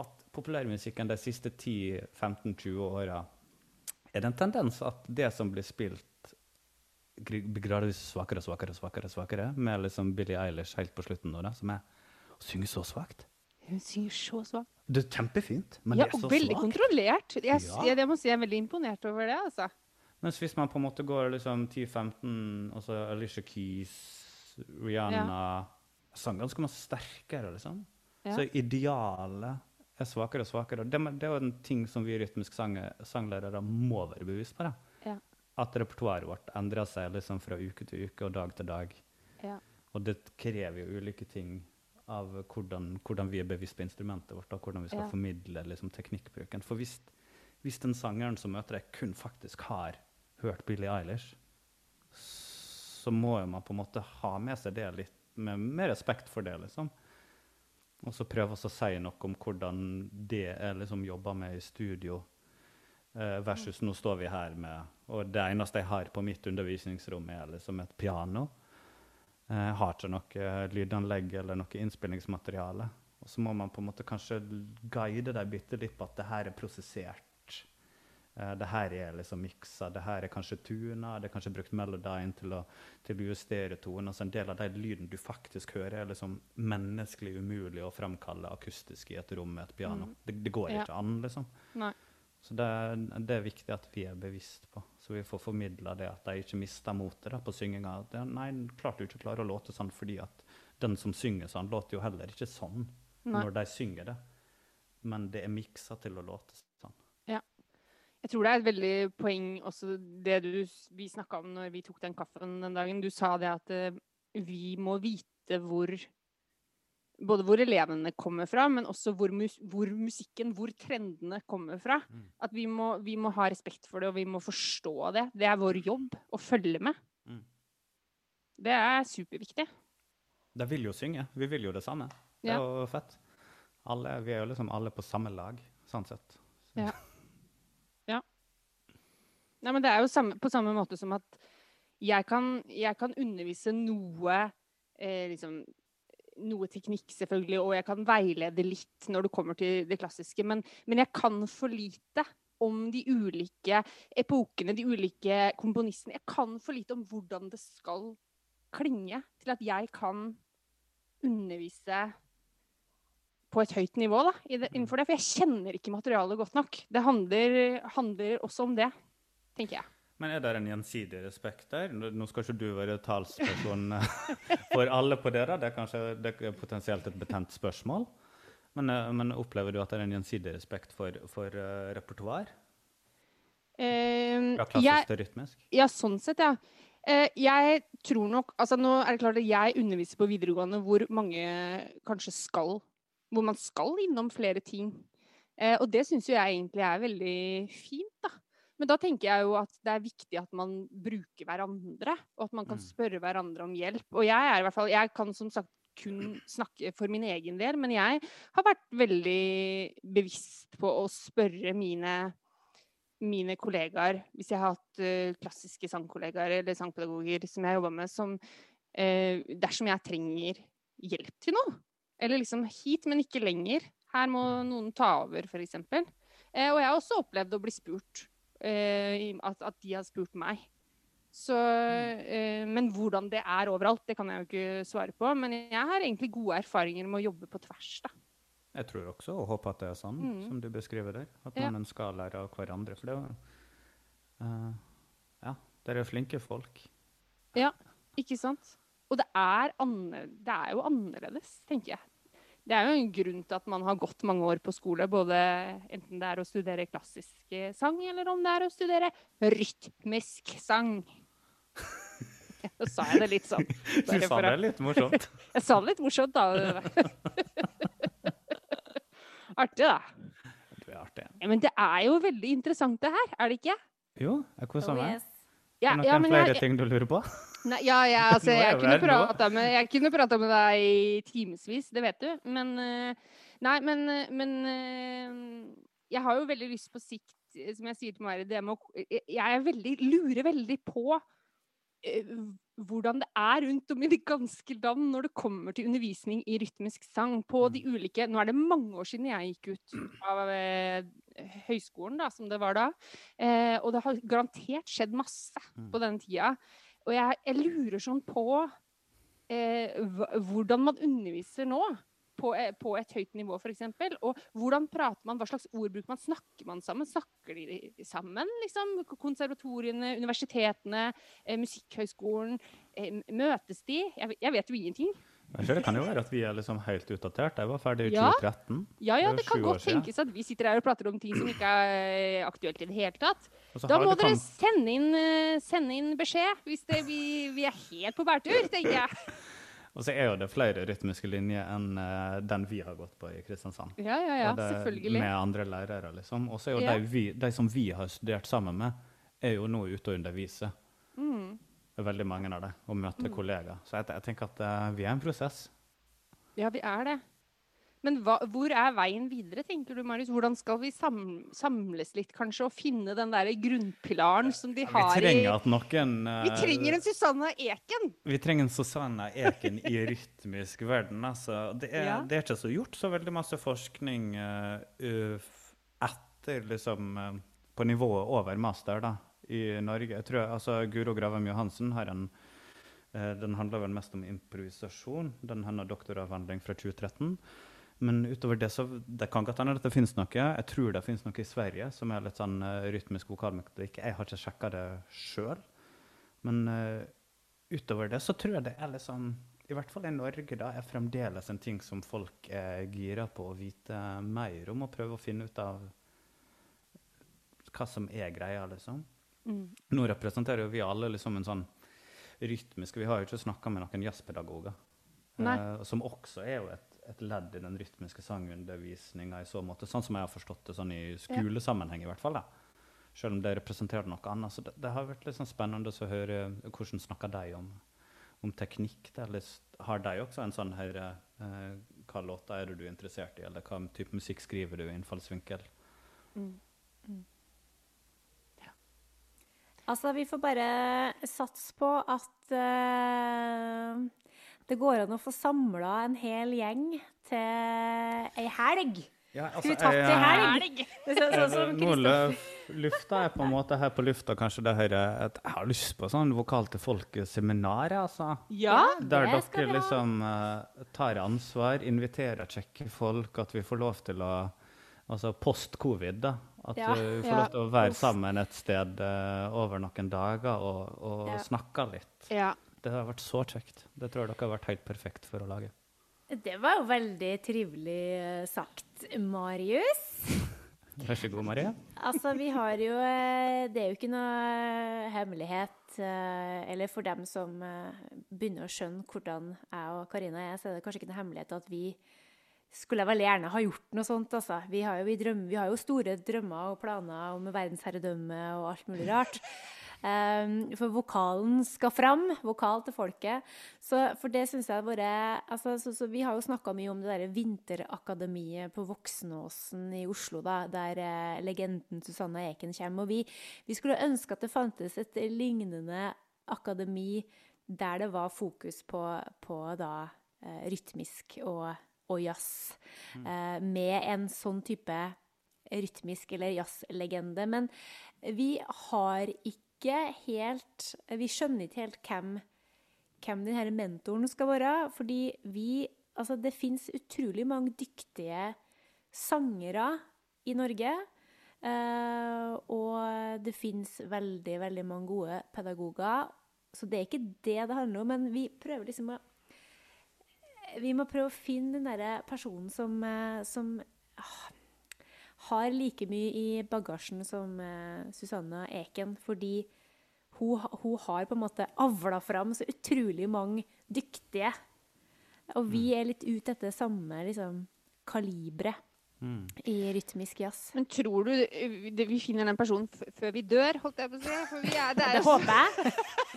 at populærmusikken de siste 10-15-20 åra Er det en tendens at det som blir spilt, blir gradvis svakere og svakere, svakere, svakere, med liksom Billie Eilish helt på slutten nå, da, som er å synge så svakt? Hun synger så svakt. Det er kjempefint, men ja, det er så svakt. Veldig kontrollert. Jeg, ja. jeg, jeg, må si jeg er veldig imponert over det. altså. Mens hvis man på en måte går liksom 10-15, altså Alicia Keys, Rihanna ja. Sang ganske mye sterkere, liksom. Så idealet er svakere og svakere. Det, det, er jo en ting som vi rytmiske sang, sanglærere må være bevisst på. Ja. At repertoaret vårt endrer seg liksom fra uke til uke og dag til dag. Ja. Og det krever jo ulike ting av hvordan, hvordan, vi er bevisst på instrumentet vårt, og hvordan vi skal ja. formidle liksom, teknikkbruken. For hvis, hvis, den sangeren som møter deg, kun faktisk har hørt Billie Eilish, så må jo man på en måte ha med seg det litt med, med respekt for det, liksom. Og så prøve å si noe om hvordan det er liksom jobba med i studio. eh, versus nå står vi her med Og det eneste jeg har på mitt undervisningsrom, er liksom et piano. Jeg uh, har ikke noe lydanlegg eller noe innspillingsmateriale. Og så må man på en måte kanskje guide dem bitte litt på at det her er prosessert Uh, det her er liksom miksa, det her er kanskje tuna, det er kanskje brukt melodien til å, til å justere tonen. Altså en del av de lyden du faktisk hører, er liksom menneskelig umulig å fremkalle akustisk i et rom med et piano. Mm. Det, det, går ja. ikke an, liksom. Nei. Så det, det, er viktig at vi er bevisst på, så vi får formidla det at de ikke mister motet på synginga. Det, nei, klart du ikke klarer å låte sånn fordi at den som synger sånn, låter jo heller ikke sånn nei. når de synger det. Men det er miksa til å låte sånn. Jeg tror det er et veldig poeng også det du, vi snakka om når vi tok den kaffen den dagen. Du sa det at uh, vi må vite hvor Både hvor elevene kommer fra, men også hvor, mus, hvor musikken, hvor trendene kommer fra. Mm. At vi må, vi må, ha respekt for det, og vi må forstå det. Det er vår jobb å følge med. Mm. Det er superviktig. De vil jo synge. Vi vil jo det samme. Det er Ja. jo fett. Alle, vi er jo liksom alle på samme lag, sånn sett. Ja. Nei, men det er jo samme, på samme måte som at jeg kan, jeg kan undervise noe eh, liksom, noe teknikk, selvfølgelig, og jeg kan veilede litt når det kommer til det klassiske, men, men jeg kan for lite om de ulike epokene, de ulike komponistene. Jeg kan for lite om hvordan det skal klinge, til at jeg kan undervise på et høyt nivå da, innenfor det. For jeg kjenner ikke materialet godt nok. Det handler, handler også om det, tenker jeg. Men er det en gjensidig respekt der? Nå skal ikke du være talsperson eh, for alle på det, da. Det er kanskje det er potensielt et betent spørsmål. Men, eh, men opplever du at det er en gjensidig respekt for, for uh, repertoar? Fra klassisk jeg, til rytmisk? Ja, sånn sett, ja. Uh, jeg tror nok Altså, nå er det klart at jeg underviser på videregående hvor mange kanskje skal Hvor man skal innom flere ting. Uh, og det syns jo jeg egentlig er veldig fint, da. Men da tenker jeg jo at det er viktig at man bruker hverandre, og at man kan Mm. spørre hverandre om hjelp. Og jeg er i hvert fall Jeg kan som sagt kun snakke for min egen del, men jeg har vært veldig bevisst på å spørre mine mine kollegaer, hvis jeg har hatt uh, klassiske sangkollegaer eller sangpedagoger som jeg har jobba med, som uh, dersom jeg trenger hjelp til noe, eller liksom hit, men ikke lenger, her må noen ta over, f.eks. Uh, og jeg har også opplevd å bli spurt, eh, at, at de har spurt meg. Så, eh, men hvordan det er overalt, det kan jeg jo ikke svare på. Men jeg har egentlig gode erfaringer med å jobbe på tvers, da. Jeg tror også, og håper at det er sånn Mm. som du beskriver der. At Ja. man ønsker å lære av hverandre. For det er eh, Ja, dere er flinke folk. Ja, Ikke sant? Og det er, det er jo annerledes, tenker jeg. Det er jo en grunn til at man har gått mange år på skole, både enten det er å studere klassisk eh, sang, eller om det er å studere rytmisk sang. Så sa jeg det litt sånn. Du sa det litt morsomt. Jeg sa det litt morsomt, da. Artig, da. Du er artig. Ja, men det er jo veldig interessant, det her. Er det ikke? Jo, jeg koser Oh, meg. yes. Ja, er det noen ja, men flere jeg, ting du lurer på? Nei, ja, ja, altså, jeg, kunne prata med, jeg kunne prata med deg i timevis, det vet du. Men eh, Nei, men, eh, men eh, jeg har jo veldig lyst på sikt, som jeg sier til Mari, det med å Jeg veldig, lurer veldig på hvordan det er rundt om i det ganske land når det kommer til undervisning i rytmisk sang på de Mm. ulike Nå er det mange år siden jeg gikk ut av høyskolen, da, som det var da. Eh, og det har garantert skjedd masse Mm. på den tida. Og jeg, jeg lurer sånn på eh, hvordan man underviser nå. På, eh, på et høyt nivå, f.eks. Og hvordan prater man, hva slags ord bruker man? Snakker man sammen? Snakker de sammen, liksom? Konservatoriene, universitetene, eh, Musikkhøgskolen. Eh, møtes de? Jeg, jeg vet jo ingenting. Det kan jo være at vi er liksom helt utdatert. Jeg var ferdig i Ja. 2013. Ja, ja, Det det kan godt tenkes at vi sitter her og prater om ting som ikke er eh, aktuelt i det hele tatt. Da må dere sende inn, eh, sende inn beskjed hvis det, vi, vi er helt på bærtur, tenker jeg. Og så er jo det flere rytmiske linjer enn eh, den vi har gått på i Kristiansand. Ja, ja, ja, selvfølgelig. Med andre lærere, liksom. Og så er jo Ja. de, vi, de som vi har studert sammen med, er jo nå ute og underviser. Mm. Veldig mange av det, og møter kollegaer. Så jeg, jeg tenker at uh, vi er en prosess. Ja, vi er det. Men hva, hvor er veien videre, tenker du, Marius? Hvordan skal vi sam, samles litt, kanskje, og finne den der grunnpilaren som de har i Vi trenger at noen uh, Vi trenger en Susanne Eken! Vi trenger en Susanne Eken i rytmisk verden. Altså. Det, er, Ja. det er ikke så gjort så veldig masse forskning uh, etter liksom eh, På nivået over master da, i Norge. Jeg tror, altså, Guro Gravem Johansen har en eh, Den handler vel mest om improvisasjon. Den har doktoravhandling fra 2013. Men utover det så det kan godt hende at det finnes noe. Jeg tror det finnes noe i Sverige som er litt sånn uh, rytmisk vokalmetodikk. Jeg har ikke sjekka det sjøl. Men uh, utover det så tror jeg det er litt sånn I hvert fall i Norge da, er fremdeles en ting som folk er gira på å vite mer om, og prøve å finne ut av hva som er greia, liksom. Mm. Nå representerer jo vi alle liksom en sånn rytmisk Vi har jo ikke snakka med noen jazzpedagoger. Eh, som også er jo et, et ledd i den rytmiske sangundervisninga i så måte. Sånn som jeg har forstått det sånn i skolesammenheng, i hvert fall. da. Selv om det representerer noe annet. Så det, det har vært litt sånn spennende å høre hvordan snakker de om, om teknikk. Eller har de også en sånn her, eh, hva låter er du er interessert i, eller hva type musikk skriver du, innfallsvinkel. Altså, vi får bare satse på at uh, det går an å få samla en hel gjeng til ei helg. Ja, Skulle vi tatt ei helg? Det er sånn som Kristoffer. Kristoff- lufta er på en måte her på lufta kanskje det høyre at Jeg har lyst på sånn vokal til folk-seminar, altså. Ja. Der det skal dere vi ha. liksom uh, tar ansvar, inviterer kjekke folk, at vi får lov til å Altså post-covid, da. At Ja. vi får lov til å være sammen et sted uh, over noen dager og, og Ja. snakke litt. Det har vært så kjekt. Det tror jeg dere har vært helt perfekt for å lage. Det var jo veldig trivelig eh, sagt, Marius. Vær så god, Marie. Altså, vi har jo eh, Det er jo ikke noe hemmelighet. Eller for dem som begynner å skjønne hvordan jeg og Karina er, så er det kanskje ikke noe hemmelighet at vi skulle jeg veldig gjerne ha gjort noe sånt. Altså. Vi, har jo, vi, drømmer, vi har jo store drømmer og planer om verdensherredømme og alt mulig rart. Um, for vokalen skal fram, vokal til folket. Så for det syns jeg bare altså, så, så Vi har jo snakka mye om det derre vinterakademiet på Voksenåsen i Oslo, da, der eh, legenden Susanne Eken kommer. Og vi, vi skulle ønske at det fantes et lignende akademi der det var fokus på, på da eh, rytmisk og, og jazz. Eh, med en sånn type rytmisk eller jazzlegende. Men vi har ikke helt Vi skjønner ikke helt hvem, hvem denne mentoren skal være. Fordi vi Altså, det fins utrolig mange dyktige sangere i Norge. eh, og det fins veldig, veldig mange gode pedagoger. Så det er ikke det det handler om, men vi prøver liksom å Vi må prøve å finne den derre personen som, eh, som ah, har like mye i bagasjen som Susanne Susanna Eken, fordi hun, hun har på en måte avla fram så utrolig mange dyktige. Og vi er litt ute etter samme liksom, kalibre i rytmisk jazz. Men tror du eh, det- vi finner den personen f før vi dør, holdt jeg på å si? For vi er, det er Det håper jeg.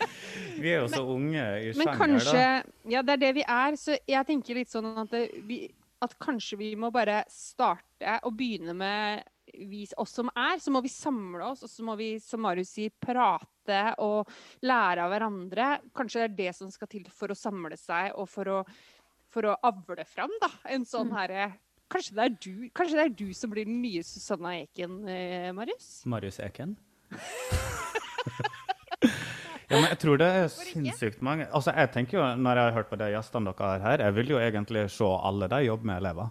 Vi er jo så unge i Men kanskje da. Ja, det er det vi er. Så jeg tenker litt sånn at, det, vi, at kanskje vi må bare starte og begynne med vi, oss som er. Så må vi samle oss, og så må vi, som Marius sier, prate og lære av hverandre. Kanskje det er det som skal til for å samle seg og for å, for å avle fram da, en sånn herre Kanskje det, er du, kanskje det er du som blir den nye Susanna Eken, eh, Marius? Marius Eken. ja, men jeg tror det er sinnssykt mange Altså, jeg tenker jo, Når jeg har hørt på de gjestene dere har her, jeg vil jo egentlig se alle de jobbe med elever.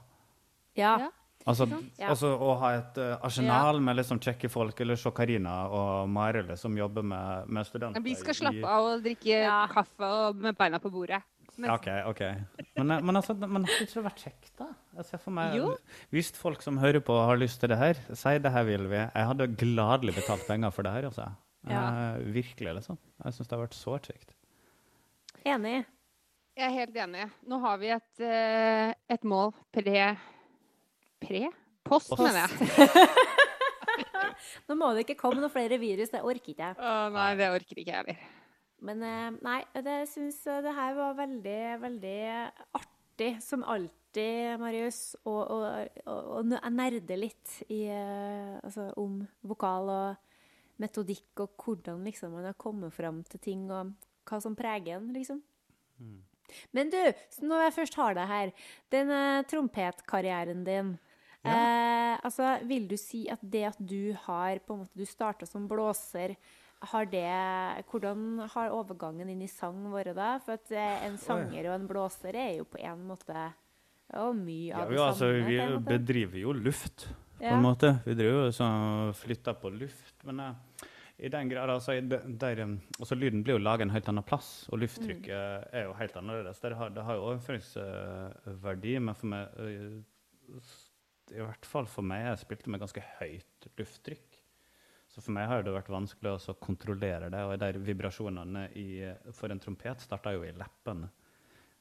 Ja. Ja. Altså, Ja. altså Å ha et uh, arsenal med liksom kjekke folk, eller se Karina og Marile som jobber med, med studenter Vi skal slappe av og drikke Ja. kaffe og med beina på bordet. Men, OK. ok. Men, eh, men altså, men har ikke det vært kjekt, da? Altså, for meg, Jo. Hvis folk som hører på, har lyst til det her, si det her vil vi. Jeg hadde gladelig betalt penger for det her. altså. Ja. Eh, virkelig, liksom. Jeg syns det har vært så kjekt. Enig. Jeg er helt enig. Nå har vi et, eh, et mål pre... Pre? Post, Post. mener jeg. Nå må det ikke komme noen flere virus, det orker ikke jeg. Å, nei, det orker ikke jeg heller. Men eh, nei, det syns det her var veldig, veldig artig, som alltid, Marius, å å- å- nerde litt i, eh, altså, om vokal og metodikk, og hvordan liksom, man har kommet fram til ting, og hva som preger en, liksom. Men du, når jeg først har deg her, den eh, trompetkarrieren din eh, altså, Vil du si at det at du har på en måte, Du starta som blåser har det, Hvordan har overgangen inn i sang vært da? For at eh, en sanger og en blåser er jo på en måte og mye av ja, det altså, samme. vi en måte. bedriver jo luft, på en måte. Vi driver jo sånn flytter på luft. Men uh, i den grad, altså, der, um, altså Lyden blir jo laget en helt annen plass, og lufttrykket er jo helt annerledes. Det har, det har jo overføringsverdi, men for meg eh, I hvert fall for meg, jeg spilte med ganske høyt lufttrykk. Så for meg har det vært vanskelig å kontrollere det. Og der vibrasjonene i, for en trompet starta jo i leppene.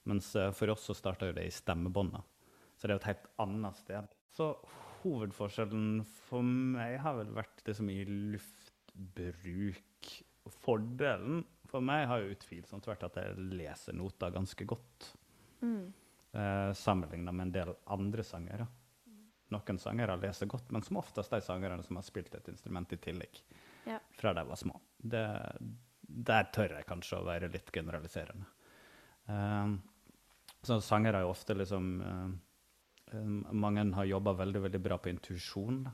Mens eh, for oss så starta det i stemmebånda. Så det er jo et helt annet sted. Så hovedforskjellen for meg har vel vært det som i luftbruk. Fordelen for meg har jo utvilsomt vært at jeg leser noter ganske godt. Mm. Eh, sammenligna med en del andre sangere. Noen sangere leser godt, men som oftest de sangerne som har spilt et instrument i tillegg Ja. fra de var små. Det, der tør jeg kanskje å være litt generaliserende. Um, så sangere er jo ofte liksom um, Mange har jobba veldig veldig bra på intuisjon.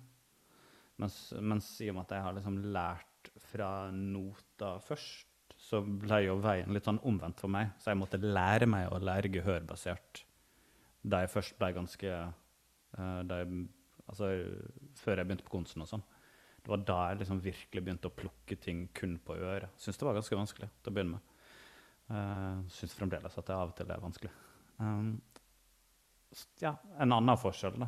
Mens, mens i og med at jeg har liksom lært fra noter først, så ble jo veien litt sånn omvendt for meg. Så jeg måtte lære meg å lære gehørbasert da jeg først ble ganske eh, jeg, Altså før jeg begynte på kunsten og sånn. Det var da jeg liksom virkelig begynte å plukke ting kun på øret. Syns det var ganske vanskelig til å begynne med. Uh, Syns fremdeles at det av og til er vanskelig. Um, ja, en annen forskjell, da.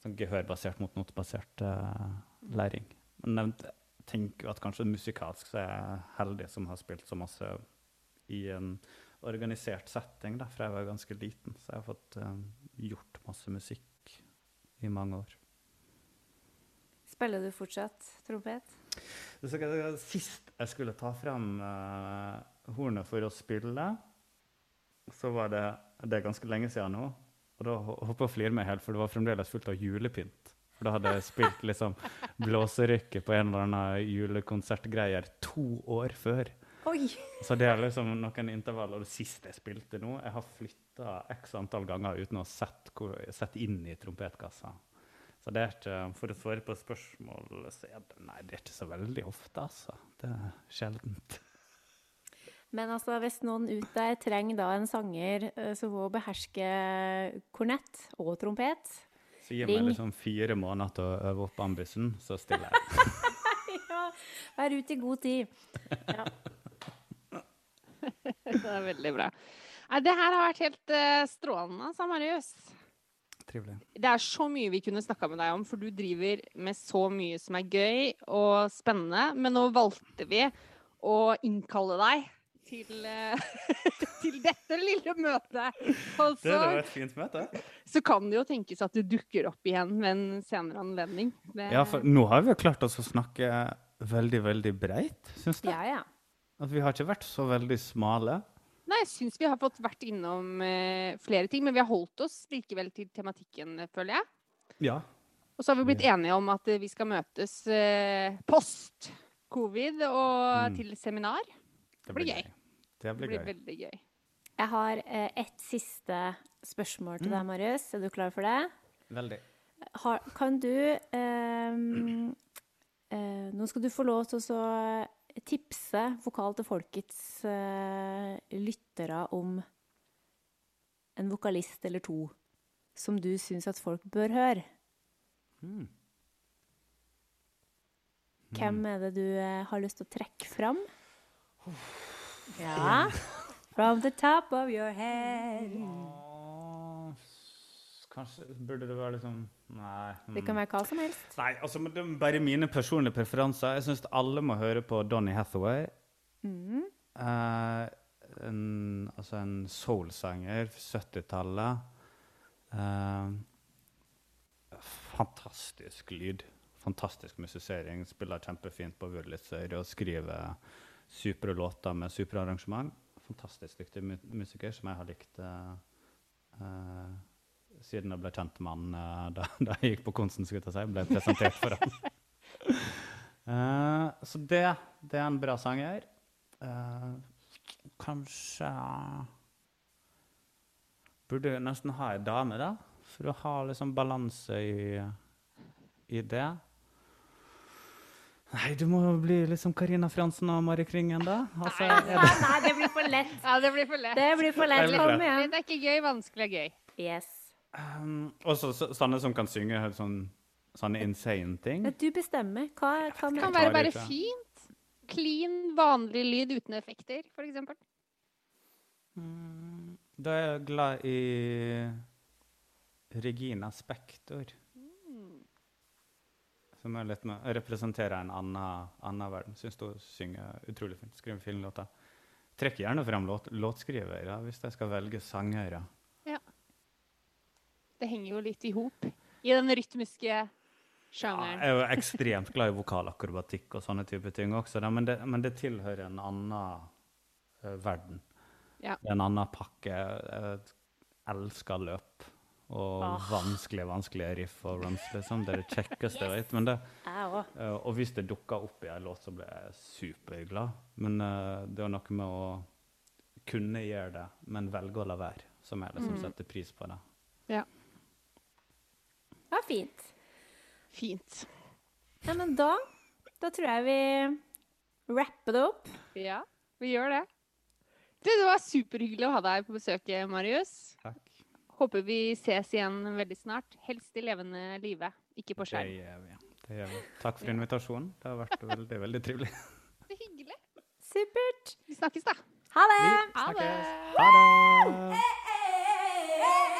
Sånn gehørbasert mot notebasert uh, læring. Men jeg tenker at kanskje musikalsk så er jeg heldig som har spilt så masse i en organisert setting, da, fra jeg var ganske liten. Så jeg har fått eh, gjort masse musikk i mange år. Spiller du fortsatt trompet? Sist jeg skulle ta fram uh, hornet for å spille, så var det Det er ganske lenge siden nå. Og da håper jeg å flire meg helt, for det var fremdeles fullt av julepynt. For da hadde jeg spilt liksom blåserykke på en eller annen julekonsertgreier to år før. Oi! Så det er liksom noen intervaller. Og det siste jeg spilte nå Jeg har flytta x antall ganger uten å sette, sette inn i trompetkassa. Så det er ikke, For å svare på spørsmålet, så er det Nei, det er ikke så veldig ofte, altså. Det er sjeldent. Men altså, hvis noen ut der trenger da en sanger eh, som må beherske kornett og trompet Så gi Ring. meg liksom fire måneder til å øve opp ambisen, så stiller jeg. Ja, vær ute i god tid. Ja. Det er veldig bra. Nei, det her har vært helt uh, strålende, sa Marius. Trivelig. Det er så mye vi kunne snakka med deg om, for du driver med så mye som er gøy og spennende. Men nå valgte vi å innkalle deg til, eh, til dette lille møtet. Og så, et fint møte. så kan det jo tenkes at du dukker opp igjen ved en senere anledning. Det, Ja, for nå har vi jo klart oss å snakke veldig, veldig breit, syns jeg. ja, ja. At vi har ikke vært så veldig smale. Nei, jeg syns vi har fått vært innom eh, flere ting, men vi har holdt oss likevel til tematikken, føler jeg. Ja. Og så har vi blitt enige om at eh, vi skal møtes eh, post covid og Mm. til seminar. Det blir gøy. Det Det blir blir gøy. veldig gøy. Jeg har eh, ett siste spørsmål til Mm. deg, Marius. Er du klar for det? Veldig. Har, kan du ehm, eh, Nå skal du få lov til å så tipse Vokal til folkets uh, lyttere om en vokalist eller to som du syns at folk bør høre. Mm. Hvem er det du uh, har lyst til å trekke fram? Ja. From the top of your head. Oh, Kanskje burde det være liksom Nei. Det kan mm. være hva som helst. Nei, altså, men det er bare mine personlige preferanser. Jeg syns alle må høre på Donny Hathaway. Mm. Uh, en, altså en soul-sanger, 70-tallet. Uh, fantastisk lyd. Fantastisk musisering. Spiller kjempefint på Wurlitzer og skriver supre låter med supre arrangement. Fantastisk dyktig musiker som jeg har likt Uh, eh, siden jeg ble kjent med han uh, da, da jeg gikk på Konsten, skulle jeg si. Ble presentert for han. uh, så det, det er en bra sanger. Uh, kanskje Burde jeg nesten ha ei dame, da? For å ha liksom balanse i, i det. Nei, du må jo bli liksom Karina Fransen og Mari Kringen, da. Altså, det, Nei, det blir for lett. Ja, det blir for lett. Det blir for lett. Det blir for lett. Det er ikke gøy, vanskelig og gøy. Yes. Um, også så- sånne som kan synge sånn, sånne insane ting. Du bestemmer. Hva, hva Det kan være bare fint. Clean, vanlig lyd uten effekter, f.eks. Mm, da er jeg glad i Regina Spektor. Som er litt med, representerer en annen, annen verden. Syns hun synger utrolig fint. Skriver fine låter. Trekker gjerne frem låt, låtskrivere hvis jeg skal velge sangere. Det henger jo litt i hop i den rytmiske Ja, sjangeren. jeg er jo ekstremt glad i vokalakrobatikk og sånne type ting også, men, det, men det tilhører en annen uh, verden. Ja. En annen pakke. Jeg elsker løp. Og oh. vanskelige, vanskelige riff og runs, liksom. Det er det kjekkeste jeg vet. Men det, Jeg òg. eh, og hvis det dukker opp i en låt, så blir jeg superglad. Men uh, det er noe med å kunne gjøre det, men velge å la være, som jeg liksom setter pris på. det. Ja, fint. Fint. Ja, men da Da tror jeg vi rapper det opp. Ja, vi gjør det. Du, det var superhyggelig å ha deg på besøk, Marius. Takk. Håper vi ses igjen veldig snart. Helst i levende live, ikke på Det skjerm. gjør vi. Det gjør vi. Takk for invitasjonen. Det har vært veldig, veldig trivelig. Så hyggelig. Supert. Vi snakkes, da. Ha det! Vi snakkes. Ha det. Ha det!